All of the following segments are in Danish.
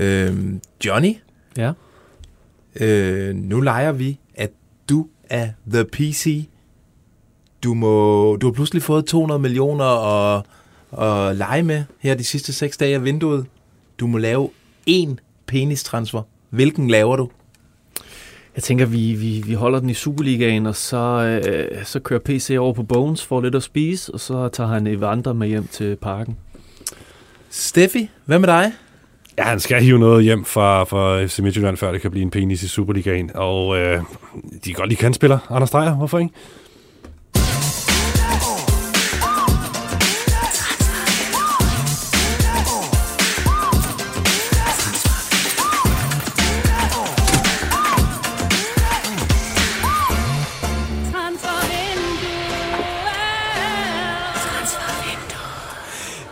Øh, Johnny, Ja. øh, nu leger vi, at du er the PC. Du, må, du har pludselig fået 200 millioner at, at lege med her de sidste 6 dage af vinduet. Du må lave én penistransfer. Hvilken laver du? Jeg tænker, vi, vi, vi holder den i Superligaen, og så, øh, så kører PC over på Bones, får lidt at spise, og så tager han Evander med hjem til parken. Steffi, hvad med dig? Ja, han skal hive noget hjem fra, fra FC Midtjylland, før det kan blive en penis i Superligaen. Og øh, de kan godt lide kandspiller. Anders Dreyer, hvorfor ikke?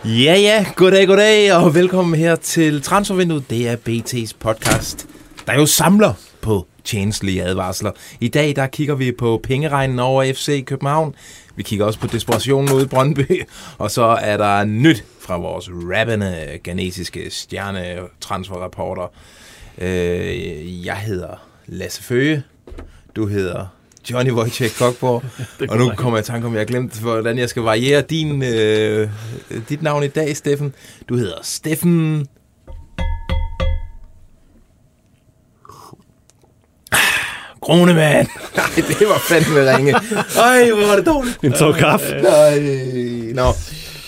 Ja, ja, goddag, goddag, og velkommen her til Transfervinduet. Det er BT's podcast, der jo samler på tjenestlige advarsler. I dag, der kigger vi på pengeregnen over FC København. Vi kigger også på desperationen ude i Brøndby. Og så er der nyt fra vores rappende, genetiske stjerne-transferrapporter. Øh, jeg hedder Lasse Føge. Du hedder Johnny Wojciech Kokborg. Og nu kommer jeg i tanke om, jeg har glemt, hvordan jeg skal variere din, øh, dit navn i dag, Steffen. Du hedder Steffen... Kronemann. Nej, det var fandme ringe. Ej, hvor var det dårligt. En tår kaffe. Nej, nå.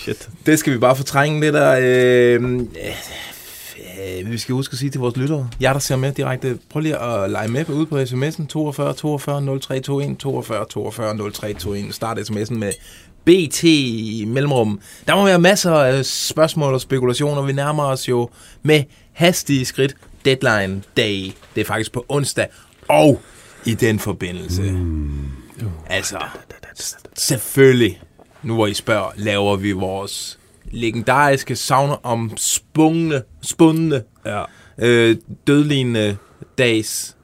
Shit. Det skal vi bare fortrænge lidt af. Øh, øh, vi skal huske at sige til vores lyttere, jer der ser med direkte, prøv lige at lege med ude på sms'en 42 42 0321 42 42 0321. Start sms'en med BT i mellemrum. Der må være masser af spørgsmål og spekulationer. Vi nærmer os jo med hastige skridt deadline day. Det er faktisk på onsdag. Og i den forbindelse, mm. altså, selvfølgelig, nu hvor I spørger, laver vi vores legendariske savner om spungne, spundne, Ja. øh, dødlignende dags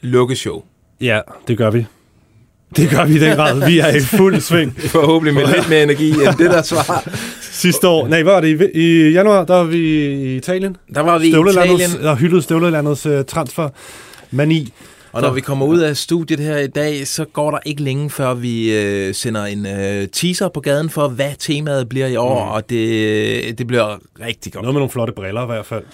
lukkeshow. ja, det gør vi. Det gør vi i den grad. Vi er i fuld sving. Forhåbentlig med lidt mere energi end det, der svar. Sidste år, nej, hvad var det? I, i januar, der var vi i Italien. Der var vi i Italien, der hyldede Støvlelandets uh, transfer mani. Og når vi kommer ud af studiet her i dag, så går der ikke længe, før vi øh, sender en øh, teaser på gaden for, hvad temaet bliver i år, mm. og det, det bliver rigtig godt. Noget med nogle flotte briller i hvert fald.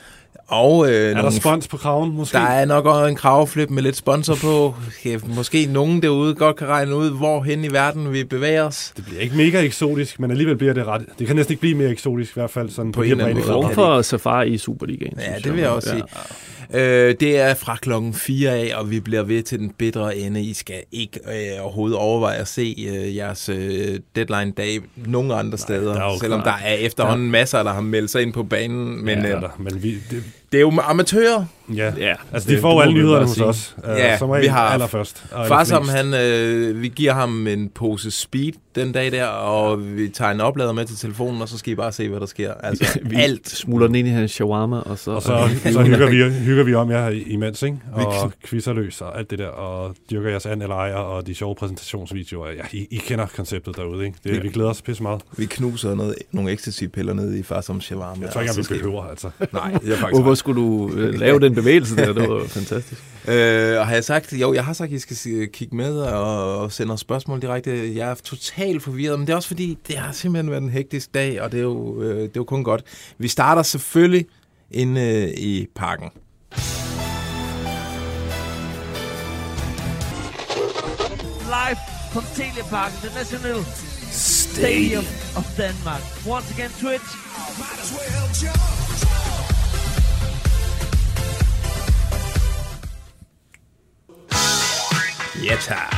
Og øh, Er der nogle spons på kraven, måske? Der er nok også en kravflip med lidt sponsor på. Ja, Måske nogen derude godt kan regne ud, hvor hen i verden vi bevæger os. Det bliver ikke mega eksotisk, men alligevel bliver det ret. Det kan næsten ikke blive mere eksotisk, i hvert fald sådan På på, en eller her anden måde. For Safari i Superligaen. Ja, det vil jeg også sige. Øh, det er fra klokken 4 af, og vi bliver ved til den bedre ende. I skal ikke øh, overhovedet overveje at se øh, jeres øh, deadline-dag nogen andre steder. der er jo selvom der klart. er efterhånden masser, der har meldt sig ind på banen. Men Men, ja, øh, der, men vi, det, det er jo amatører. Ja. Ja, altså det- de får alle vi nyhederne hos os. Uh, Ja, som vi regel har allerførst. og Far som allerflest. han, øh, vi giver ham en pose speed den dag der, og vi tager en oplader med til telefonen, og så skal I bare se, hvad der sker. Altså vi alt. smuler den ind i hans shawarma, og så... Og så, så hygger, vi, hygger vi om jer imens, ikke? Og quizzer løs og alt det der, og dyrker jeres an eller ejer, og de sjove præsentationsvideoer. Ja, I, I kender konceptet derude, ikke? Det, Ja. Vi glæder os pisse meget. Vi knuser noget, nogle ecstasy-piller ned i far som shawarma. Jeg tror ikke, og så at vi behøver, altså. Nej, det er faktisk Hvorfor skulle du øh, lave den bevægelse der? Det var fantastisk. Øh, og har jeg sagt, jo, jeg har sagt, at I skal kigge med og, og sende os spørgsmål direkte. Jeg er totalt forvirret, men det er også fordi, det har simpelthen været en hektisk dag, og det er jo, øh, det er jo kun godt. Vi starter selvfølgelig inde øh, i parken. live from Teleparken, the National Stadium of Denmark. Once again, Twitch. Ja, tak.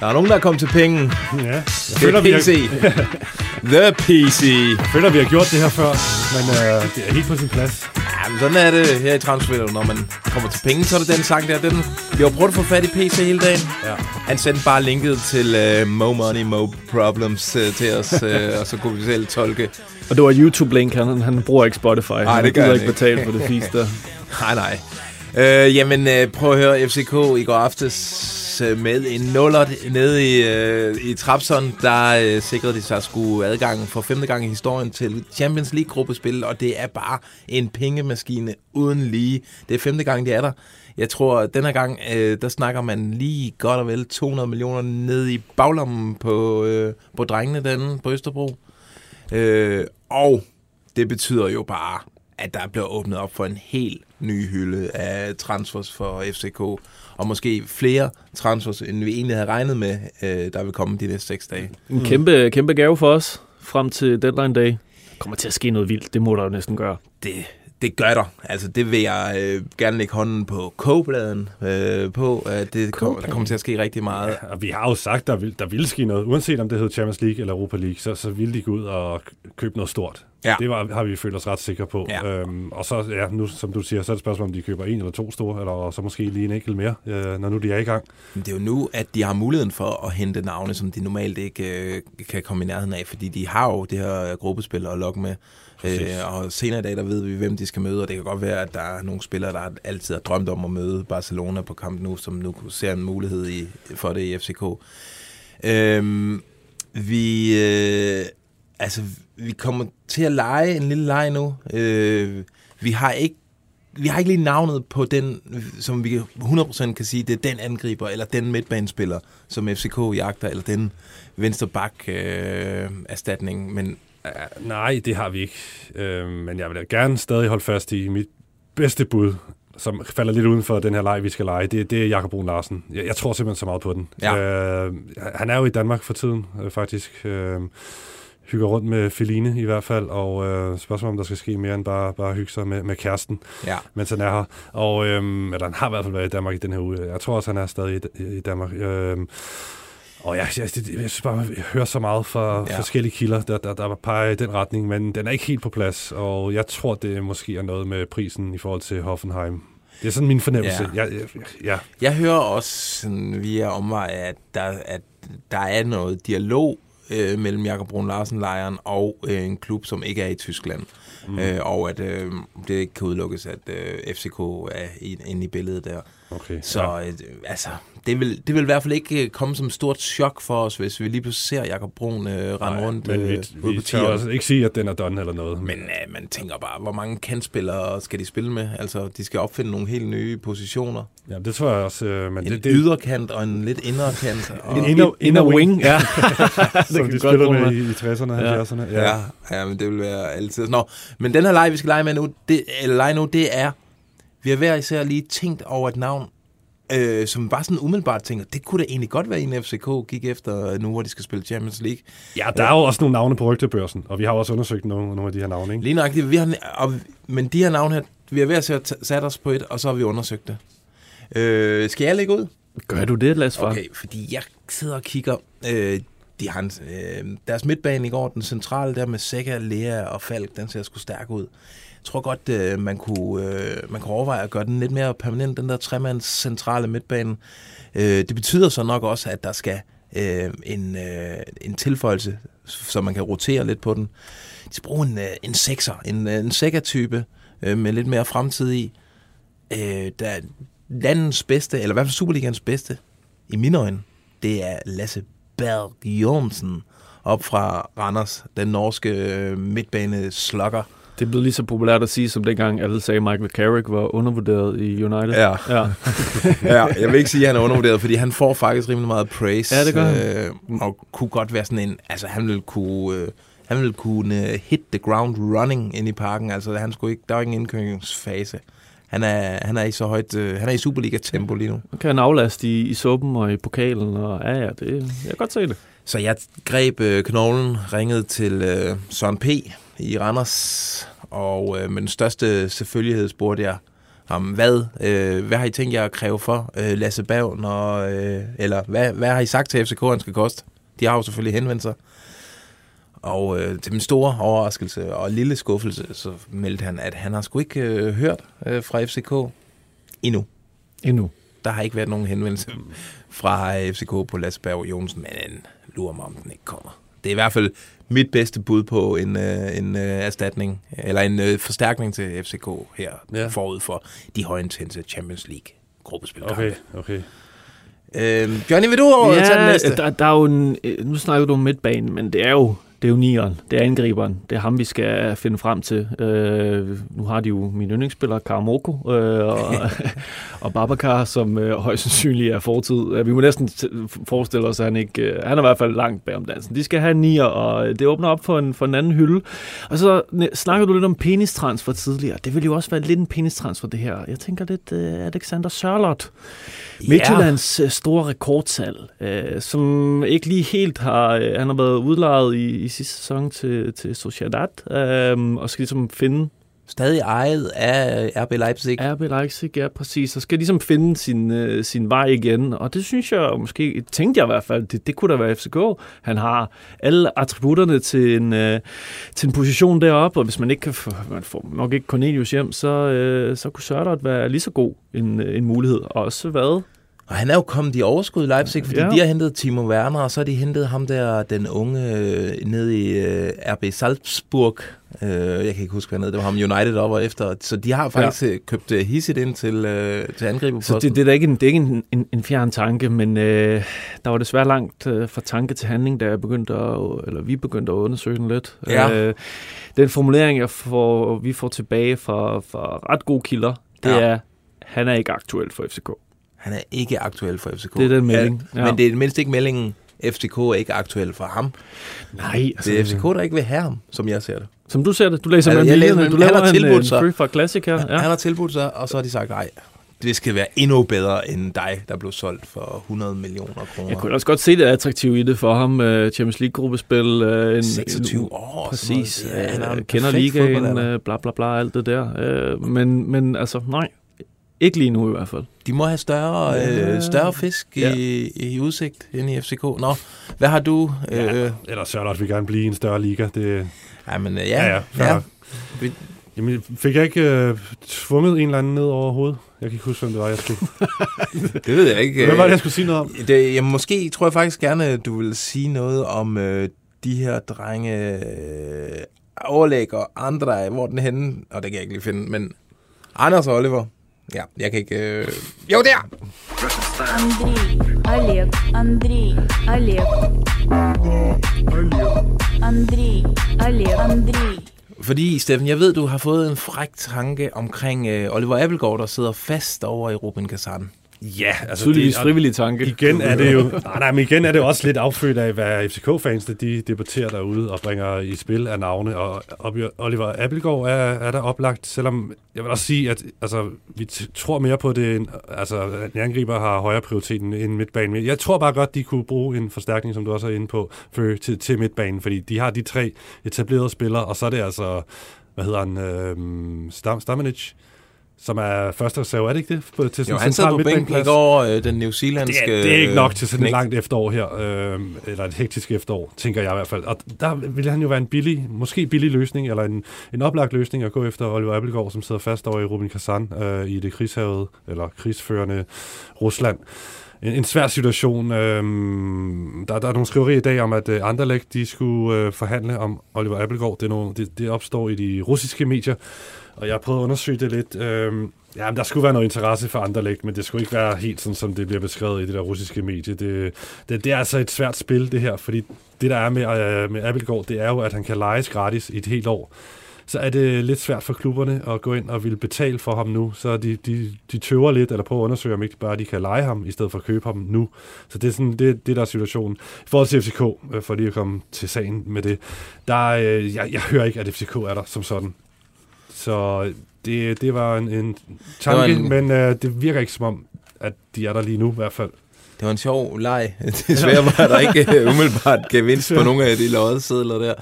Der er nogen, der er kommet til penge. Ja, jeg Det føler, er vi har, PC. The PC. jeg føler, vi har gjort det her før, men øh, det er helt på sin plads. Ja, men sådan er det her i Transfer, når man kommer til penge, så er det den sang der. Den, vi har prøvet at få fat i PC hele dagen. Ja. Han sendte bare linket til uh, Mo Money, Mo Problems uh, til os, uh, og så kunne vi selv tolke. Og det var YouTube-link, han, han bruger ikke Spotify. Nej, det gør gider han ikke betale for det fisk der. Nej, nej. Øh, jamen, øh, prøv at høre FCK i går aftes. Øh, med en nuller nede i, øh, i Trapson, der øh, sikrede de sig sgu adgangen for femte gang i historien til Champions League-gruppespil, og det er bare en pengemaskine uden lige. Det er femte gang, de er der. Jeg tror, at denne gang, øh, der snakker man lige godt og vel 200 millioner ned i baglommen på, øh, på drengene derinde på Østerbro. Øh, og det betyder jo bare, at der bliver åbnet op for en helt ny hylde af transfers for FCK, og måske flere transfers, end vi egentlig havde regnet med, øh, der vil komme de næste seks dage. En kæmpe, kæmpe gave for os frem til deadline day. Der kommer til at ske noget vildt. Det må der jo næsten gøre. Det, det gør der. Altså, det vil jeg øh, gerne lægge hånden på kogebladen øh, på, at det kom, der kommer til at ske rigtig meget. Ja, og vi har jo sagt, der vil, der vil ske noget. Uanset om det hedder Champions League eller Europa League, så, så vil de gå ud og købe noget stort. Ja. Det var, har vi følt os ret sikre på. Ja. Øhm, og så, ja, nu, som du siger, så er det et spørgsmål, om de køber en eller to store, eller så måske lige en enkelt mere, øh, når nu de er i gang. Men det er jo nu, at de har muligheden for at hente navne, som de normalt ikke øh, kan komme i nærheden af, fordi de har jo det her gruppespil at lokke med. Præcis. Øh, og senere i dag, der ved vi, hvem de skal møde, og det kan godt være, at der er nogle spillere, der altid har drømt om at møde Barcelona på kamp nu, som nu ser en mulighed i, for det i FCK. Øhm, vi, øh, altså, vi kommer til at lege en lille leg nu. Øh, vi har ikke vi har ikke lige navnet på den, som vi 100% kan sige, det er den angriber, eller den midtbanespiller, som FCK jagter, eller den venstre bak øh, erstatning. Men Uh, nej, det har vi ikke. Uh, men jeg vil da gerne stadig holde fast i mit bedste bud, som falder lidt uden for den her leg, vi skal lege. Det, det er Jakob Brun Larsen. Jeg, jeg tror simpelthen så meget på den. Ja. Uh, han er jo i Danmark for tiden, uh, faktisk. Uh, hygger rundt med Feline i hvert fald, og uh, spørgsmålet om der skal ske mere end bare, bare hygge sig med, med kæresten, ja, mens han er her. Og, um, eller han har i hvert fald været i Danmark i den her uge. Jeg tror også, han er stadig i, i Danmark. Uh, og jeg, jeg, jeg, jeg synes bare, jeg hører så meget fra Ja. forskellige kilder, der, der, der peger i den retning, men den er ikke helt på plads, og jeg tror, det måske er noget med prisen i forhold til Hoffenheim. Det er sådan min fornemmelse. Ja. Ja. Jeg, jeg, ja. Jeg hører også sådan, via omvej, at der, at der er noget dialog øh, mellem Jakob Brun Larsen-lejren og øh, en klub, som ikke er i Tyskland. Mm. Øh, og at øh, det ikke kan udelukkes, at øh, FCK er inde i billedet der. Okay. Så øh, altså, det vil, det vil i hvert fald ikke øh, komme som et stort chok for os, hvis vi lige pludselig ser Jakob Brun øh, rende rundt men øh, vi, ude vi på tør også ikke sige, at den er done eller noget. Men øh, man tænker bare, hvor mange kantspillere skal de spille med? Altså, de skal opfinde nogle helt nye positioner. ja, det tror jeg også. Øh, men En det, det, yderkant og en lidt inderkant. Og, En inner- Inner wing, ja. som kan de bruge med det. i, i 60'erne og Ja. 70'erne. Ja, ja, men det vil være altid. Nå, men den her leg, vi skal lege med nu, det, eller lege nu, det er, vi har hver især lige tænkt over et navn, øh, som bare sådan umiddelbart tænker, det kunne da egentlig godt være en FCK gik efter nu, hvor de skal spille Champions League. ja, der er jo også nogle navne på rygtebørsen, og vi har også undersøgt nogle, nogle af de her navne. Ikke? Lige nøjagtigt, vi har, og, men de her navne her, vi har hver især t- sat os på et, og så har vi undersøgt det. Øh, skal jeg lægge ud? Gør du det, Lars? Okay, fordi jeg sidder og kigger. Øh, de har en, øh, deres midtbane i går, den centrale der med Sækker, Lea og Falk, den ser sgu stærk ud. Tror godt, øh, man, kunne, øh, man kunne overveje at gøre den lidt mere permanent, den der tremands centrale midtbane. Øh, det betyder så nok også, at der skal øh, en, øh, en tilføjelse, så man kan rotere lidt på den. De skal bruge en, øh, en sekser, en, øh, en Sækker-type øh, med lidt mere fremtid i. Øh, der er landens bedste, eller i hvert fald Superligans bedste, i mine øjne, det er Lasse Berg Jørgensen op fra Randers, den norske øh, midtbane slugger. Det er blevet lige så populært at sige, som dengang alle sagde, at Michael Carrick var undervurderet i United. Ja. ja. ja, jeg vil ikke sige, at han er undervurderet, fordi han får faktisk rimelig meget praise. Ja, det gør han. Øh, og kunne godt være sådan en, altså han ville kunne, øh, han ville kunne øh, hit the ground running ind i parken. Altså han skulle ikke, der var ingen indkøringsfase. Han er, han er i så højt, øh, han er i Superliga-tempo lige nu. Nu kan han aflaste i, i suppen og i pokalen, og ja, ja, det, jeg kan godt se det. Så jeg greb øh, knoglen, ringede til øh, Søren P. i Randers, og øh, med den største selvfølgelighed spurgte jeg ham, hvad, øh, hvad har I tænkt jer at kræve for øh, Lasse Bav, når, øh, eller hvad, hvad har I sagt til FCK, han skal koste? De har jo selvfølgelig henvendt sig. Og øh, til min store overraskelse og lille skuffelse, så meldte han, at han har sgu ikke øh, hørt øh, fra FCK endnu. Endnu. Der har ikke været nogen henvendelse fra FCK på Lasse Berg Jonsen, men lurer mig, om den ikke kommer. Det er i hvert fald mit bedste bud på en, øh, en øh, erstatning, eller en øh, forstærkning til FCK her Ja. forud for de højintense Champions League gruppespilkampe. Okay, okay. Øh, Johnny, vil du over ja, tage den næste? Der, der er jo en, øh, nu snakker du om midtbanen, men det er jo det er jo nieren, det er angriberen, det er ham, vi skal finde frem til. Øh, nu har de jo min yndlingsspiller, Karamoko, øh, og, og Babacar, som øh, højst sandsynligt er fortid. Vi må næsten forestille os, at han ikke... Øh, han er i hvert fald langt bag om dansen. De skal have nier, og det åbner op for en, for en anden hylde. Og så snakker du lidt om penistransfer tidligere. Det vil jo også være lidt en penistransfer, det her. Jeg tænker lidt uh, Alexander Sørlot. Midtjyllands yeah. store rekordtal, øh, som ikke lige helt har... Øh, han har været udlejet i, i sidste sæson til, til Sociedad, øh, og skal ligesom finde Stadig ejet af RB Leipzig. RB Leipzig, ja, præcis. Og skal ligesom finde sin, øh, sin vej igen. Og det synes jeg måske, tænkte jeg i hvert fald, det, det kunne da være FCK. Han har alle attributterne til en, øh, til en position deroppe, og hvis man ikke kan få, man får nok ikke Cornelius hjem, så, øh, så kunne Sørdot være lige så god en, en mulighed. Og også været og han er jo kommet i overskud i Leipzig, fordi ja. de har hentet Timo Werner, og så har de hentet ham der, den unge, øh, ned i øh, RB Salzburg. Øh, jeg kan ikke huske, hvad han hed. Det var ham United over efter. Så de har faktisk ja. Øh, købt uh, Hisset ind til, uh, til angriber. Så det, det, er ikke en, det er ikke en, en, en fjern tanke, men øh, der var desværre langt øh, fra tanke til handling, da jeg begyndte at, eller vi begyndte at undersøge den lidt. Ja. Øh, den formulering, jeg får, vi får tilbage fra, fra ret gode kilder, det ja. er, han er ikke aktuel for FCK. Han er ikke aktuel for FCK. Det er den melding. Ja. Men det er mindst ikke meldingen, FCK er ikke aktuel for ham. Nej. Altså, det er FCK, der ikke vil have ham, som jeg ser det. Som du ser det? Du læser altså, med du laver en, en free fra Classic her. Ja. Han har tilbudt sig, og så har de sagt, nej, det skal være endnu bedre end dig, der blev solgt for 100 millioner kroner. Jeg kunne også godt se det attraktive i det for ham. Uh, Champions League-gruppespil. Uh, en, 26 en, år. Præcis. Ja, han kender ligaen, bla bla bla, alt det der. Men, men altså, nej. Ikke lige nu i hvert fald. De må have større, ja. øh, større fisk ja. i, i udsigt end i FCK. Nå, hvad har du? Ja, øh, eller Sørloth vil gerne blive en større liga. Det, ja, men øh, ja. ja, ja, ja. Vi, Jamen, fik jeg ikke øh, tvunget en eller anden ned over hovedet? Jeg kan ikke huske, hvem det var, jeg skulle. det ved jeg ikke. Hvad var det, jeg skulle sige noget om? Det, jamen, måske tror jeg faktisk gerne, du vil sige noget om øh, de her drenge øh, overlæg og andre, hvor den henne, og det kan jeg ikke lige finde, men Anders og Oliver, Ja, jeg kan ikke... Øh... Jo, der! Андрей, Олег, Андрей, Олег. Андрей, Олег, Андрей. Fordi, Steffen, jeg ved, du har fået en fræk tanke omkring øh, Oliver Appelgaard, der sidder fast over i Ruben Kazan. Ja, altså Tydeligvis det, frivillig tanke. Igen er det jo, nej, nej, men igen er det også lidt affødt af, hvad FCK-fans de debatterer derude og bringer i spil af navne. Og Oliver Appelgaard er, er der oplagt, selvom jeg vil også sige, at altså, vi tror mere på det, altså en angriber har højere prioritet end midtbanen. Jeg tror bare godt, de kunne bruge en forstærkning, som du også er inde på, for, til, til midtbanen, fordi de har de tre etablerede spillere, og så er det altså, hvad hedder han, øh, Stam, Stamenic, som er første reserve, er det ikke det? På, til jo, han sad på bænken i går, øh, den New Zealandske... Det er, det er ikke nok til sådan et langt efterår her, øh, eller et hektisk efterår, tænker jeg i hvert fald. Og der ville han jo være en billig, måske billig løsning, eller en, en oplagt løsning at gå efter Oliver Appelgaard, som sidder fast over i Rubin Kazan øh, i det krigshavede, eller krigsførende Rusland en, en svær situation. Øhm, der, der er nogle skriverier i dag om, at øh, Anderlecht de skulle øh, forhandle om Oliver Appelgaard. Det, er nogle, det, det opstår i de russiske medier. Og jeg har prøvet at undersøge det lidt. Øhm, ja, men der skulle være noget interesse for Anderlecht, men det skulle ikke være helt sådan, som det bliver beskrevet i det der russiske medie. Det, det, det er altså et svært spil, det her, fordi det, der er med, øh, med Appelgaard, det er jo, at han kan lejes gratis i et helt år. Så er det lidt svært for klubberne at gå ind og ville betale for ham nu. Så de, de, de tøver lidt, eller prøver at undersøge, om ikke bare de kan lege ham, i stedet for at købe ham nu. Så det er sådan, det, det der er situationen. I forhold til FCK, øh, for lige at komme til sagen med det, der, øh, jeg, jeg hører ikke, at FCK er der som sådan. Så det, det var en, en tanke, en... men uh, det virker ikke som om, at de er der lige nu i hvert fald. Det var en sjov leg. Desværre var der ikke øh, umiddelbart gevinst på nogle af de lodsedler der.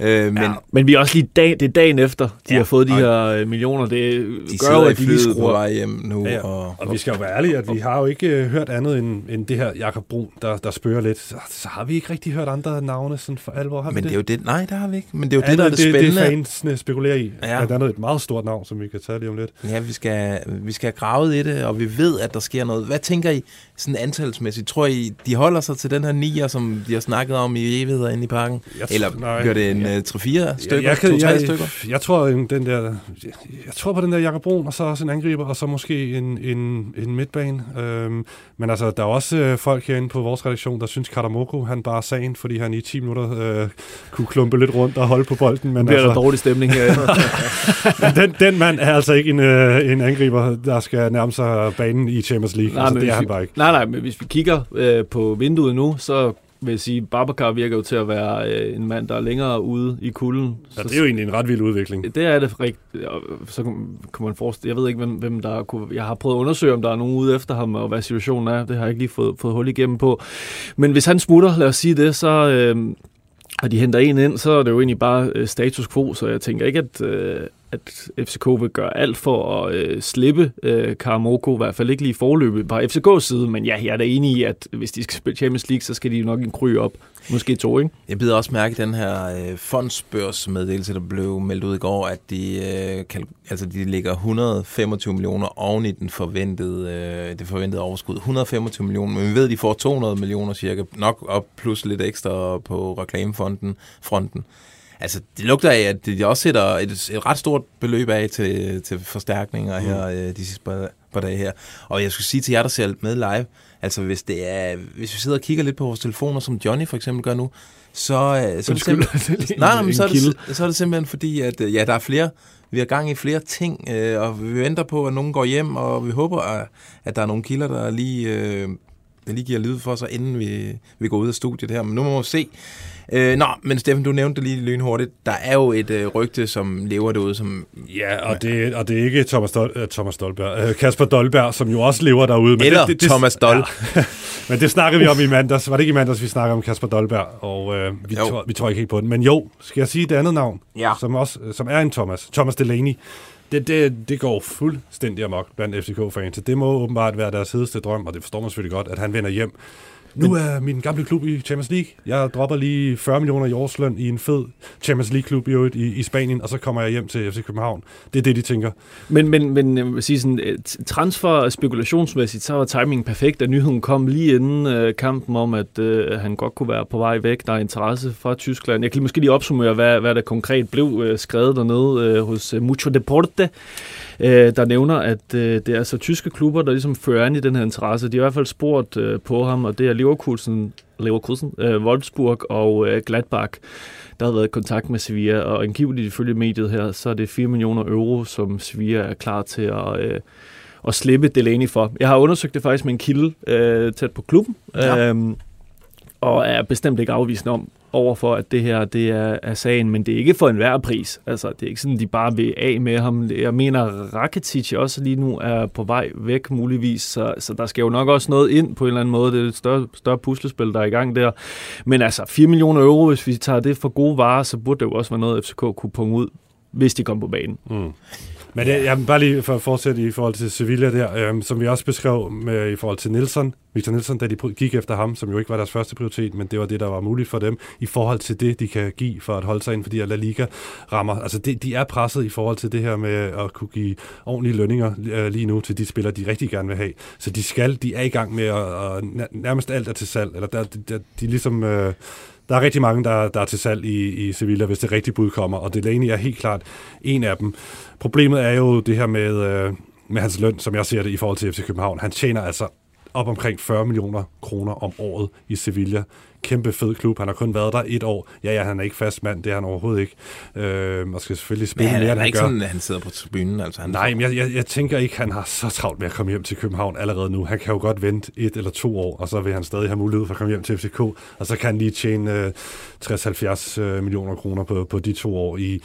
Øh, men, ja. men vi er også lige dag, det er dagen efter, de ja, har fået de her øh, millioner. Det de gør jo, at de lige skruer på vej hjem nu. Ja, og, og, vi skal jo være ærlige, at vi har jo ikke øh, hørt andet end, end det her Jakob Brun, der, der spørger lidt. Så, så, har vi ikke rigtig hørt andre navne sådan for alvor. Har men vi det? det er jo det, nej, det har vi ikke. Men det er jo det, der er det, det spændende. Det, det fansene spekulerer i. Ja. At der er noget, et meget stort navn, som vi kan tage lige om lidt. Ja, vi skal, vi skal have gravet i det, og vi ved, at der sker noget. Hvad tænker I sådan antalsmæssigt? Tror I, de holder sig til den her nier, som de har snakket om i evigheder inde i parken? Jeg Eller nej, gør det en ja. 3-4 stykker, jeg, kan, 2-3 jeg, stykker? Jeg tror, en- den der, jeg, jeg tror på den der Jakob Brun, og så også en angriber, og så måske en, en, en midtbane. Øhm, men altså, der er også øh, folk herinde på vores redaktion, der synes, Katamoko, han bare er sagen, fordi han i 10 minutter øh, kunne klumpe lidt rundt og holde på bolden. Men bliver der altså, dårlig stemning her. den, den mand er altså ikke en, øh, en angriber, der skal nærme sig banen i Champions League. Nej, altså, det er han vi- bare ikke. nej, nej, men hvis vi kigger øh, på vinduet nu, så vil jeg sige, Babacar virker jo til at være øh, en mand, der er længere ude i kulden. Ja, Så- det er jo egentlig en ret vild udvikling. Det er det rigtigt. Så kan kan man forestille, jeg ved ikke, hvem, hvem der kunne... Jeg har prøvet at undersøge, om der er nogen ude efter ham, og hvad situationen er. Det har jeg ikke lige fået, fået hul igennem på. Men hvis han smutter, lad os sige det, så... Øh, og de henter en ind, så er det jo egentlig bare øh, status quo, så jeg tænker ikke, at, øh, at FCK vil gøre alt for at øh, slippe øh, Karamoko, i hvert fald ikke lige forløbet på FCK's side, men ja, jeg er da enig i, at hvis de skal spille Champions League, så skal de nok en kry op. Måske to, ikke? Jeg bider også mærke den her øh, fondsbørsmeddelelse, der blev meldt ud i går, at de, øh, kan, altså de ligger 125 millioner oven i den forventede, øh, det forventede overskud. 125 millioner, men vi ved, at de får 200 millioner cirka, nok op plus lidt ekstra på reklamefonden fronten. Altså, det lugter af, at de også sætter et, et ret stort beløb af til, til forstærkninger her øh, de sidste par, par dage her. Og jeg skulle sige til jer, der ser med live, altså hvis det er, hvis vi sidder og kigger lidt på vores telefoner, som Johnny for eksempel gør nu, så, øh, så er det simpelthen, nej, nej, men En så er, det, så er det simpelthen fordi, at øh, ja, der er flere, vi har gang i flere ting, øh, og vi venter på, at nogen går hjem, og vi håber, at, at der er nogle kilder, der lige, øh, der lige giver lyd for sig, inden vi, vi går ud af studiet her. Men nu må vi se. Øh, nå, men Steffen, du nævnte det lige lynhurtigt. Der er jo et øh, rygte, som lever derude, som... Ja, og det, og det er ikke Thomas, Dol, uh, Thomas Dolberg, uh, Kasper Dolberg, som jo også lever derude. Men Eller det, det, Thomas Dol. Ja. men det snakkede vi om i mandags. Var det ikke i mandags, vi snakkede om Kasper Dolberg? Og uh, vi, Jo. tror, vi tror ikke helt på den. Men jo, skal jeg sige det andet navn, Ja. som, også, som er en Thomas. Thomas Delaney. Det, det, det går fuldstændig amok blandt FCK-fans. Så det må åbenbart være deres hedeste drøm, og det forstår man selvfølgelig godt, at han vender hjem. Nu er min gamle klub i Champions League. Jeg dropper lige 40 millioner i årsløn i en fed Champions League-klub i, øvrigt i, i Spanien, og så kommer jeg hjem til FC København. Det er det, de tænker. Men, men, men jeg vil sige sådan, øh, transfer spekulationsmæssigt, så var timingen perfekt, da nyheden kom lige inden øh, kampen om, at øh, han godt kunne være på vej væk. Der er interesse fra Tyskland. Jeg kan måske lige opsummere, hvad, hvad der konkret blev øh, skrevet dernede øh, hos øh, Mucho Deporte, øh, der nævner, at øh, det er altså tyske klubber, der ligesom fører an i den her interesse. De har i hvert fald spurgt øh, på ham, og det er Leverkusen, Leverkusen øh, Wolfsburg og øh, Gladbach der har været i kontakt med Sevilla, og angiveligt ifølge mediet her, så er det 4 millioner euro, som Sevilla er klar til at, øh, at slippe Delaney for. Jeg har undersøgt det faktisk med en kilde øh, tæt på klubben, Ja. øhm, og er bestemt ikke afvisende om overfor, at det her det er, er sagen, men det er ikke for enhver pris. Altså, det er ikke sådan, de bare vil af med ham. Jeg mener, Rakitic også lige nu er på vej væk muligvis, så, så der skal jo nok også noget ind på en eller anden måde. Det er et større, større puslespil, der er i gang der. Men altså, 4 millioner euro, hvis vi tager det for gode varer, så burde det jo også være noget, FCK kunne punge ud, hvis de kom på banen. Mm. Men det, jeg vil bare lige for at fortsætte i forhold til Sevilla der, øhm, som vi også beskrev med, i forhold til Nielsen, Victor Nielsen, da de gik efter ham, som jo ikke var deres første prioritet, men det var det, der var muligt for dem, i forhold til det, de kan give for at holde sig inden for de her La Liga-rammer. Altså, det, de er presset i forhold til det her med at kunne give ordentlige lønninger øh, lige nu til de spillere, de rigtig gerne vil have. Så de skal, de er i gang med at, at nær- nærmest alt er til salg, eller der, de, de, de ligesom... Øh, der er rigtig mange, der, der er til salg i, i Sevilla, hvis det rigtige bud kommer, og Delaney er helt klart en af dem. Problemet er jo det her med, øh, med hans løn, som jeg ser det i forhold til FC København. Han tjener altså op omkring 40 millioner kroner om året i Sevilla. Kæmpe fed klub. Han har kun været der et år. Ja, ja, han er ikke fast mand. Det er han overhovedet ikke. Øh, og skal selvfølgelig Men spille han, mere, han end er han ikke gør. sådan, at han sidder på tribunen. Altså, han Nej, men jeg, jeg, jeg tænker ikke, han har så travlt med at komme hjem til København allerede nu. Han kan jo godt vente et eller to år, og så vil han stadig have mulighed for at komme hjem til FCK, og så kan han lige tjene øh, 60-70 øh, millioner kroner på, på de to år i,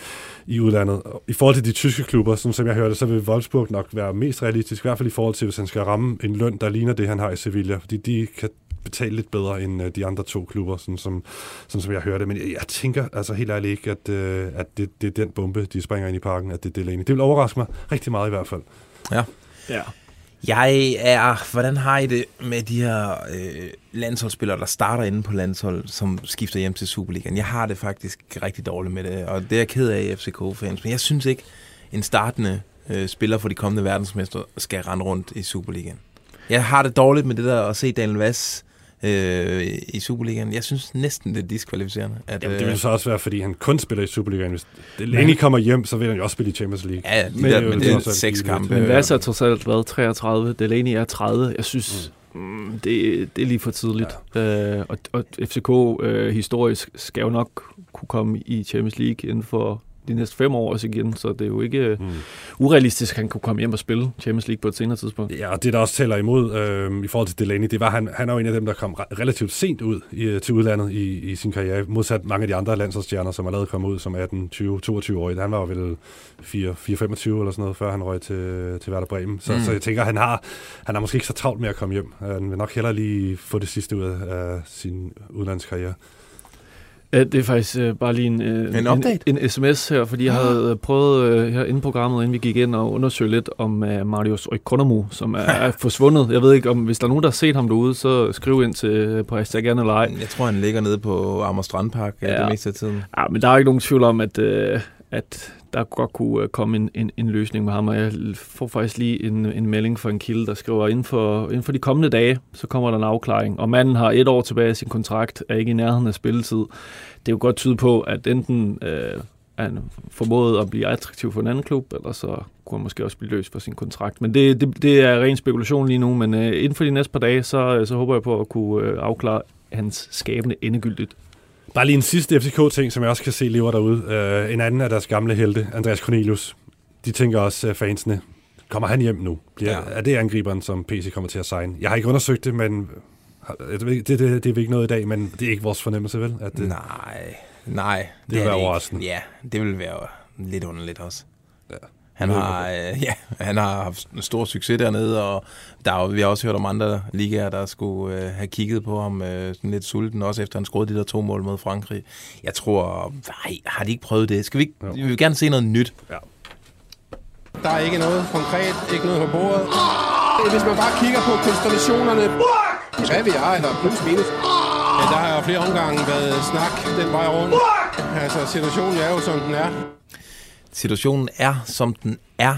i udlandet. I forhold til de tyske klubber, sådan som jeg hørte, så vil Wolfsburg nok være mest realistisk, i hvert fald i forhold til, hvis han skal ramme en løn, der ligner det, han har i Sevilla, fordi de kan betale lidt bedre end øh, de andre to klubber, sådan som, sådan som jeg hørte. Men jeg, jeg tænker altså helt ærligt ikke, at, øh, at det, det er den bombe, de springer ind i parken, at det er Delaney. Det vil overraske mig rigtig meget i hvert fald. Ja. Jeg er... Hvordan har I det med de her øh, landsholdsspillere, der starter inde på landshold, som skifter hjem til Superligaen? Jeg har det faktisk rigtig dårligt med det, og det er jeg ked af i FCK-fans, men jeg synes ikke, en startende øh, spiller for de kommende verdensmester skal rende rundt i Superligaen. Jeg har det dårligt med det der at se Daniel Vass øh, i Superligaen. Jeg synes næsten, det er diskvalificerende. At, Jamen, det øh, vil så også være, fordi han kun spiller i Superligaen. Hvis Delaney kommer hjem, så vil han jo også spille i Champions League. Ja, de Men- der, men det det er er så seks lidt- kampe. Men Vasa har trods alt været 33, Delaney er 30. Jeg synes, mm. det, det er lige for tidligt. Ja. Øh, og, og FCK øh, historisk skal jo nok kunne komme i Champions League inden for de næste fem år også igen, så det er jo ikke mm. urealistisk, at han kunne komme hjem og spille Champions League på et senere tidspunkt. Ja, og det der også tæller imod øh, i forhold til Delaney, det var, han, han er jo en af dem, der kom re- relativt sent ud i, til udlandet i, i sin karriere, modsat mange af de andre landsholdsstjerner, som allerede kom ud som 18, 20, 22 år. Han var jo vel 4, 4 25 eller sådan noget, før han røg til, til Werder Bremen. Så, mm. Så jeg tænker, han har, han har måske ikke så travlt med at komme hjem. Han vil nok hellere lige få det sidste ud af sin udlandskarriere. Ja, det er faktisk øh, bare lige en, øh, En update? en, en sms her, fordi jeg havde øh, prøvet øh, her inde i programmet, inden vi gik ind og undersøge lidt om øh, Marius Oikonomu, som er, er forsvundet. Jeg ved ikke, om hvis der er nogen, der har set ham derude, så skriv ind til øh, på hashtag gerne eller ej. Jeg tror, han ligger nede på Amager Strandpark ja. Ja. det meste af tiden. Ja, men der er ikke nogen tvivl om, at, øh, at der godt kunne øh, komme en, en, en løsning med ham, og jeg får faktisk lige en, en melding fra en kilde, der skriver, inden for, inden for de kommende dage, så kommer der en afklaring, og manden har et år tilbage af sin kontrakt, er ikke i nærheden af spilletid. Det er jo godt tyde på, at enten øh, er han formået at blive attraktiv for en anden klub, eller så kunne han måske også blive løs for sin kontrakt. Men det, det, det er ren spekulation lige nu, men øh, inden for de næste par dage, så, øh, så håber jeg på at kunne øh, afklare hans skæbne endegyldigt. Bare lige en sidste FCK-ting, som jeg også kan se lever derude. Uh, en anden af deres gamle helte, Andreas Cornelius. De tænker også, uh, fansene, kommer han hjem nu? Bliver, ja. Er det angriberen, som PC kommer til at signe? Jeg har ikke undersøgt det, men ikke- det, det, det er vi ikke noget i dag, men det er ikke vores fornemmelse, vel? At det, Nej, nej. vil er være ikke. overraskende. Ja, det vil være lidt underligt også. Ja. Han har, øh, ja, han har haft stor succes dernede, og der er, vi har også hørt om andre ligaer, der skulle øh, have kigget på ham øh, sådan lidt sulten, også efter han scorede de der to mål mod Frankrig. Jeg tror, nej, har de ikke prøvet det? Skal vi ikke, Jo. vi vil gerne se noget nyt. Der er ikke noget konkret, ikke noget på bordet. Hvis man bare kigger på konstellationerne, hvad vi er, eller plus minus, ja, der har jo flere omgange været snak den vej rundt. Altså, situationen er jo, som den er. Situationen er, som den er,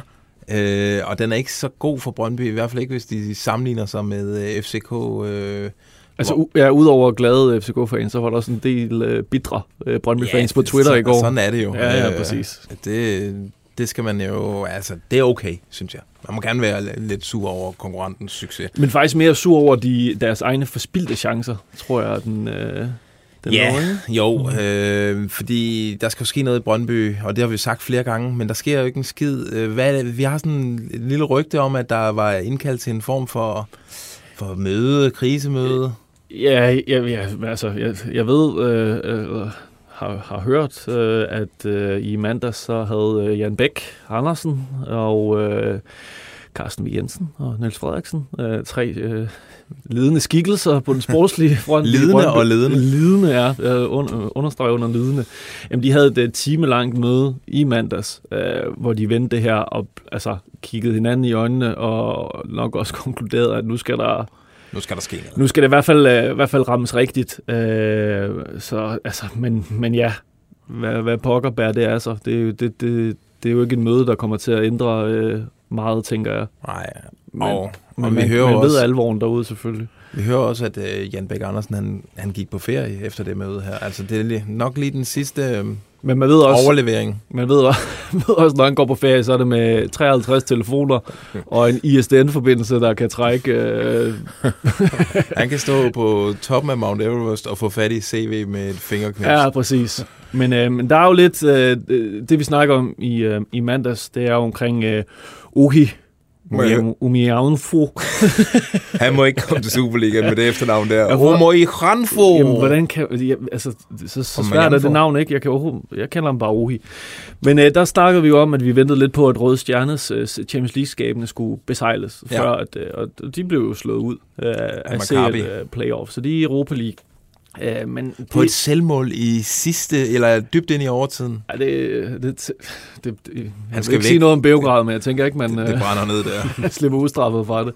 øh, og den er ikke så god for Brøndby, i hvert fald ikke, hvis de sammenligner sig med øh, FCK. Øh, Altså, u- ja, udover glade FCK-fans, så var der også en del øh, bitre øh, Brøndby-fans på Twitter så, i går. Sådan er det jo. Ja, ja, Øh, præcis. Det, det skal man jo, altså, det er okay, synes jeg. Man må gerne være lidt sur over konkurrentens succes. Men faktisk mere sur over de, deres egne forspildte chancer, tror jeg, den, øh, den Ja, ikke? jo, øh, fordi der skal jo ske noget i Brøndby, og det har vi sagt flere gange, men der sker jo ikke en skid. Øh, Hvad, vi har sådan et lille rygte om, at der var indkaldt til en form for, for møde, krisemøde. Ja, ja, ja altså, jeg, jeg ved, øh, øh, har, har hørt, øh, at øh, i mandags så havde øh, Jan Bæk Andersen og øh, Carsten V. Jensen og Niels Frederiksen, øh, tre øh, ledende skikkelser på den sportslige front. Brøndby. og ledende. Lidende, ja. Øh, un, understreget under lidende. Jamen, de havde et øh, timelangt møde i mandags, øh, hvor de vendte det her og altså, kiggede hinanden i øjnene og nok også konkluderede, at nu skal der Nu skal der ske noget. nu skal det i hvert fald, øh, i hvert fald rammes rigtigt. Øh, så, altså, men, men ja, hvad, hvad pokker bærer det sig? Det, er jo- det, det, det er jo ikke et møde, der kommer til at ændre øh, meget, tænker jeg. Nej, Men, og, og men vi man, hører man jo ved også, alvoren derude selvfølgelig. Vi hører også, at øh, Jan Bæk Andersen, han, han gik på ferie efter det møde her. Altså, det er lige- nok lige den sidste øh, Men man ved også, overlevering. man ved, også- man ved også, når han går på ferie, så er det med 53 telefoner og en ISDN-forbindelse, der kan trække... Øh, Han kan stå på toppen af Mount Everest og få fat i CV med et fingerknips. Ja, præcis. Men, øh, men der er jo lidt, øh, det vi snakker om i, øh, i mandags, det er jo omkring øh, Ohi Må jeg- Umianfo. Han må ikke komme til Superligaen med det efternavn der. Jeg får- Homo i Ranfo! Jamen, hvordan kan... Ja, altså, så, så svært er det navn, ikke? Jeg, kan, jeg kender ham bare Ohi. Men øh, der snakkede vi jo om, at vi ventede lidt på, at Røde Stjernes øh, Champions League-skabene skulle besejles, Ja. før at, øh, og de blev jo slået ud øh, af. CL øh, playoff. Så de er i Europa League. Øh, men På det- et selvmål i sidste, eller dybt ind i overtiden. Ja, det, det, det, det, Han jeg skal ikke væk. sige noget om Beograd, men jeg tænker ikke, man Det, det øh, brænder ned der. slipper ustraffet fra det.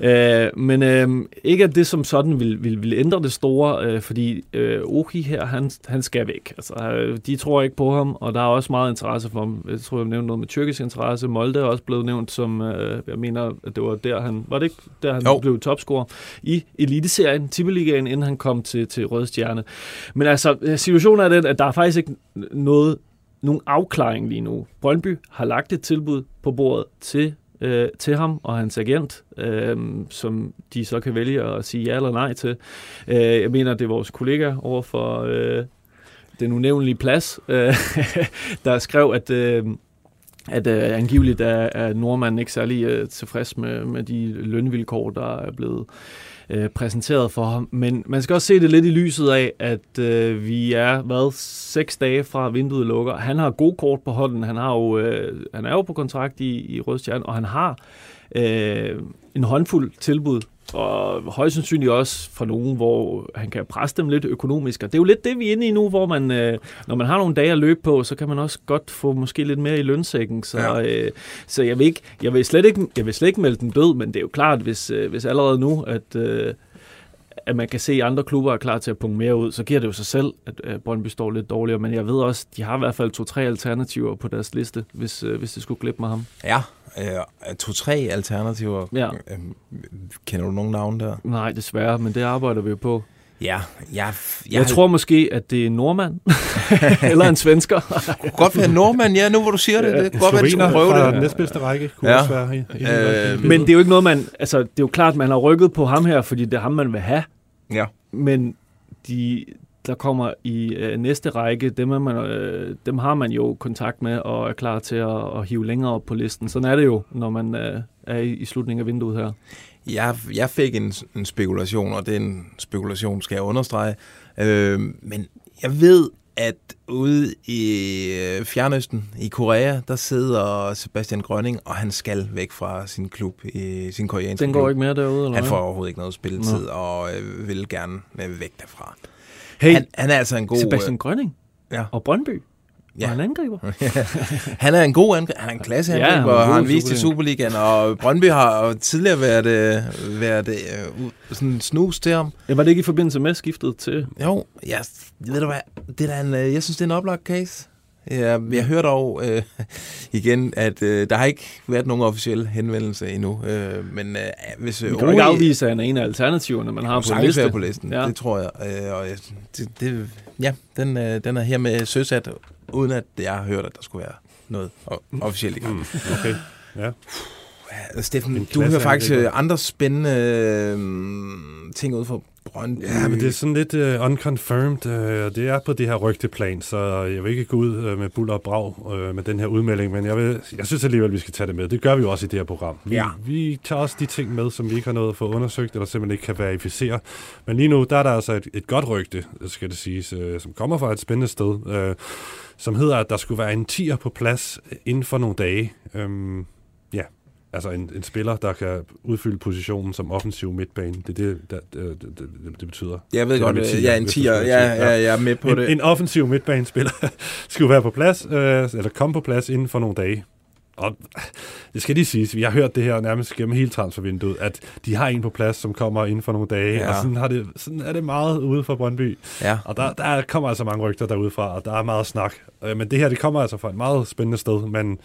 Øh, men øh, ikke at det som sådan vil, vil, vil ændre det store, øh, fordi øh, Oki her, han, han skal væk. Altså, øh, de tror ikke på ham, og der er også meget interesse for ham. Jeg tror, jeg nævnte noget med tyrkisk interesse. Molde er også blevet nævnt som, øh, jeg mener, at det var der, han, var det ikke der, han Jo. blev topscorer i Eliteserien, Tippeligaen, inden han kom til, til Røde Stjerne. Men altså, øh, situationen er den, at der er faktisk ikke noget, nogen afklaring lige nu. Brøndby har lagt et tilbud på bordet til øh, til ham og hans agent, øh, som de så kan vælge at sige ja eller nej til. Øh, jeg mener, det er vores kollega over for øh, den unævnlige plads, øh, der skrev, at, øh, at øh, angiveligt er, er nordmanden ikke særlig øh, tilfreds med, med de lønvilkår, der er blevet øh, præsenteret for ham. Men man skal også se det lidt i lyset af, at øh, vi er, hvad, seks dage fra vinduet lukker. Han har god kort på hånden. Han, har jo, øh, han er jo på kontrakt i, i Rødstjern, og han har øh, en håndfuld tilbud og højst sandsynligt også fra nogen, hvor han kan presse dem lidt økonomisk. Og det er jo lidt det, vi er inde i nu, hvor man, øh, når man har nogle dage at løbe på, så kan man også godt få måske lidt mere i lønsækken. Så, ja. øh, så jeg, vil ikke, jeg, vil slet ikke, jeg vil slet ikke melde den død, men det er jo klart, hvis, øh, hvis allerede nu, at, øh, at man kan se, at andre klubber er klar til at punge mere ud, så giver det jo sig selv, at øh, Brøndby står lidt dårligere. Men jeg ved også, de har i hvert fald to-tre alternativer på deres liste, hvis, øh, hvis det skulle glippe med ham. Ja, øh, to-tre alternativer. Ja. Øh, kender du nogle navne der? Nej, desværre, men det arbejder vi jo på. Ja, jeg, jeg, Jeg, tror måske, at det er en nordmand, eller en svensker. kunne godt være en nordmand, ja, nu hvor du siger det. Det kunne godt være, at skulle prøve det. den næstbedste række kunne Ja. også være i, i, Øh, Men det er jo ikke noget, man... Altså, det er jo klart, man har rykket på ham her, fordi det er ham, man vil have. Ja. Men de, der kommer i øh, næste række, dem, er man, øh, dem har man jo kontakt med og er klar til at, at hive længere op på listen. Sådan er det jo, når man øh, er i, i slutningen af vinduet her. Jeg, jeg fik en, en spekulation, og den spekulation skal jeg understrege. Øh, men jeg ved, at ude i øh, Fjernøsten, i Korea, der sidder Sebastian Grønning, og han skal væk fra sin klub, i sin koreanske Den klub. går ikke mere derude, eller Han får overhovedet ikke noget spilletid, og øh, vil gerne øh, væk derfra. Hey, Han, han er altså en god... Sebastian Grønning ja. og Brøndby. Ja. Ja. Og han angriber. Han er en god angriber. Han er en klasse Ja, angriber, han er og en har han vist i Superligaen. Og Brøndby har tidligere været, øh, været øh, sådan en snus til ham. Ja, var det ikke i forbindelse med skiftet til... Jo, jeg, ved du hvad, det er en, øh, jeg synes, det er en oplagt case. Jeg, jeg hørte dog øh, igen, at øh, der har ikke været nogen officiel henvendelse endnu. Øh, men øh, hvis Vi øh, kan jo ikke afvise, at han er en af alternativerne, man har på listen. på listen, ja. Ja. det tror jeg. Øh, og det, det, ja, den, øh, den er her med søsat, uden at jeg har hørt, at der skulle være noget officielt i gang. Mm, okay. Ja. Steffen, En du hører faktisk øh, andre spændende øh, ting ud fra Brøndby. Ja, men det er sådan lidt uh, unconfirmed. Uh, det er på det her rygteplan, så jeg vil ikke gå ud uh, med buller og brag uh, med den her udmelding, men jeg, vil, jeg synes alligevel, vi skal tage det med. Det gør vi jo også i det her program. Vi, Ja. vi tager også de ting med, som vi ikke har nået at få undersøgt, eller simpelthen ikke kan verificere. Men lige nu, der er der altså et, et godt rygte, skal det siges, uh, som kommer fra et spændende sted, uh, som hedder, at der skulle være en tier på plads inden for nogle dage. Um, Altså en, en spiller, der kan udfylde positionen som offensiv midtbane. Det er det, der, det, det, det, betyder. Jeg ved Det godt, øh, tier, jeg er en skal Ja, sige. ja, jeg er med på En, det. en offensiv midtbanespiller skulle være på plads, øh, eller komme på plads inden for nogle dage. Og det skal lige siges, vi har hørt det her nærmest gennem hele transfervinduet, at de har en på plads, som kommer inden for nogle dage, Ja. ja. og sådan, har det, sådan er det meget ude for Brøndby. Ja. Og der, der kommer altså mange rygter derudefra, og der er meget snak. Øh, Men det her, det kommer altså fra et meget spændende sted, men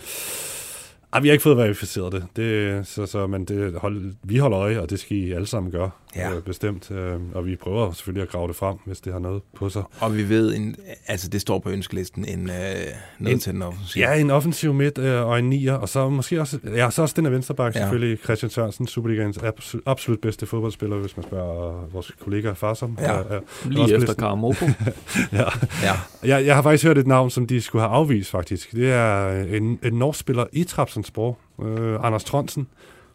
ah, vi har ikke fået verificeret det. det så, så, men det hold, vi holder øje, og det skal I alle sammen gøre, Ja. øh, bestemt. Øh, og vi prøver selvfølgelig at grave det frem, hvis det har noget på sig. Og vi ved, en, altså det står på ønskelisten, en, øh, noget En- til den offensiv. Ja, en offensiv midt øh, og en nier, og så måske også, ja, så også den af venstreback, Ja. ja. selvfølgelig Christian Sørensen, Superligaens absolut, absolut bedste fodboldspiller, hvis man spørger øh, vores kollega Farsom. Ja. Øh, øh, Lige efter. Karamoko. ja. ja. Jeg, jeg har faktisk hørt et navn, som de skulle have afvist, faktisk. Det er en, en norsk spiller i Trabzonspor, øh, Anders Tronsen.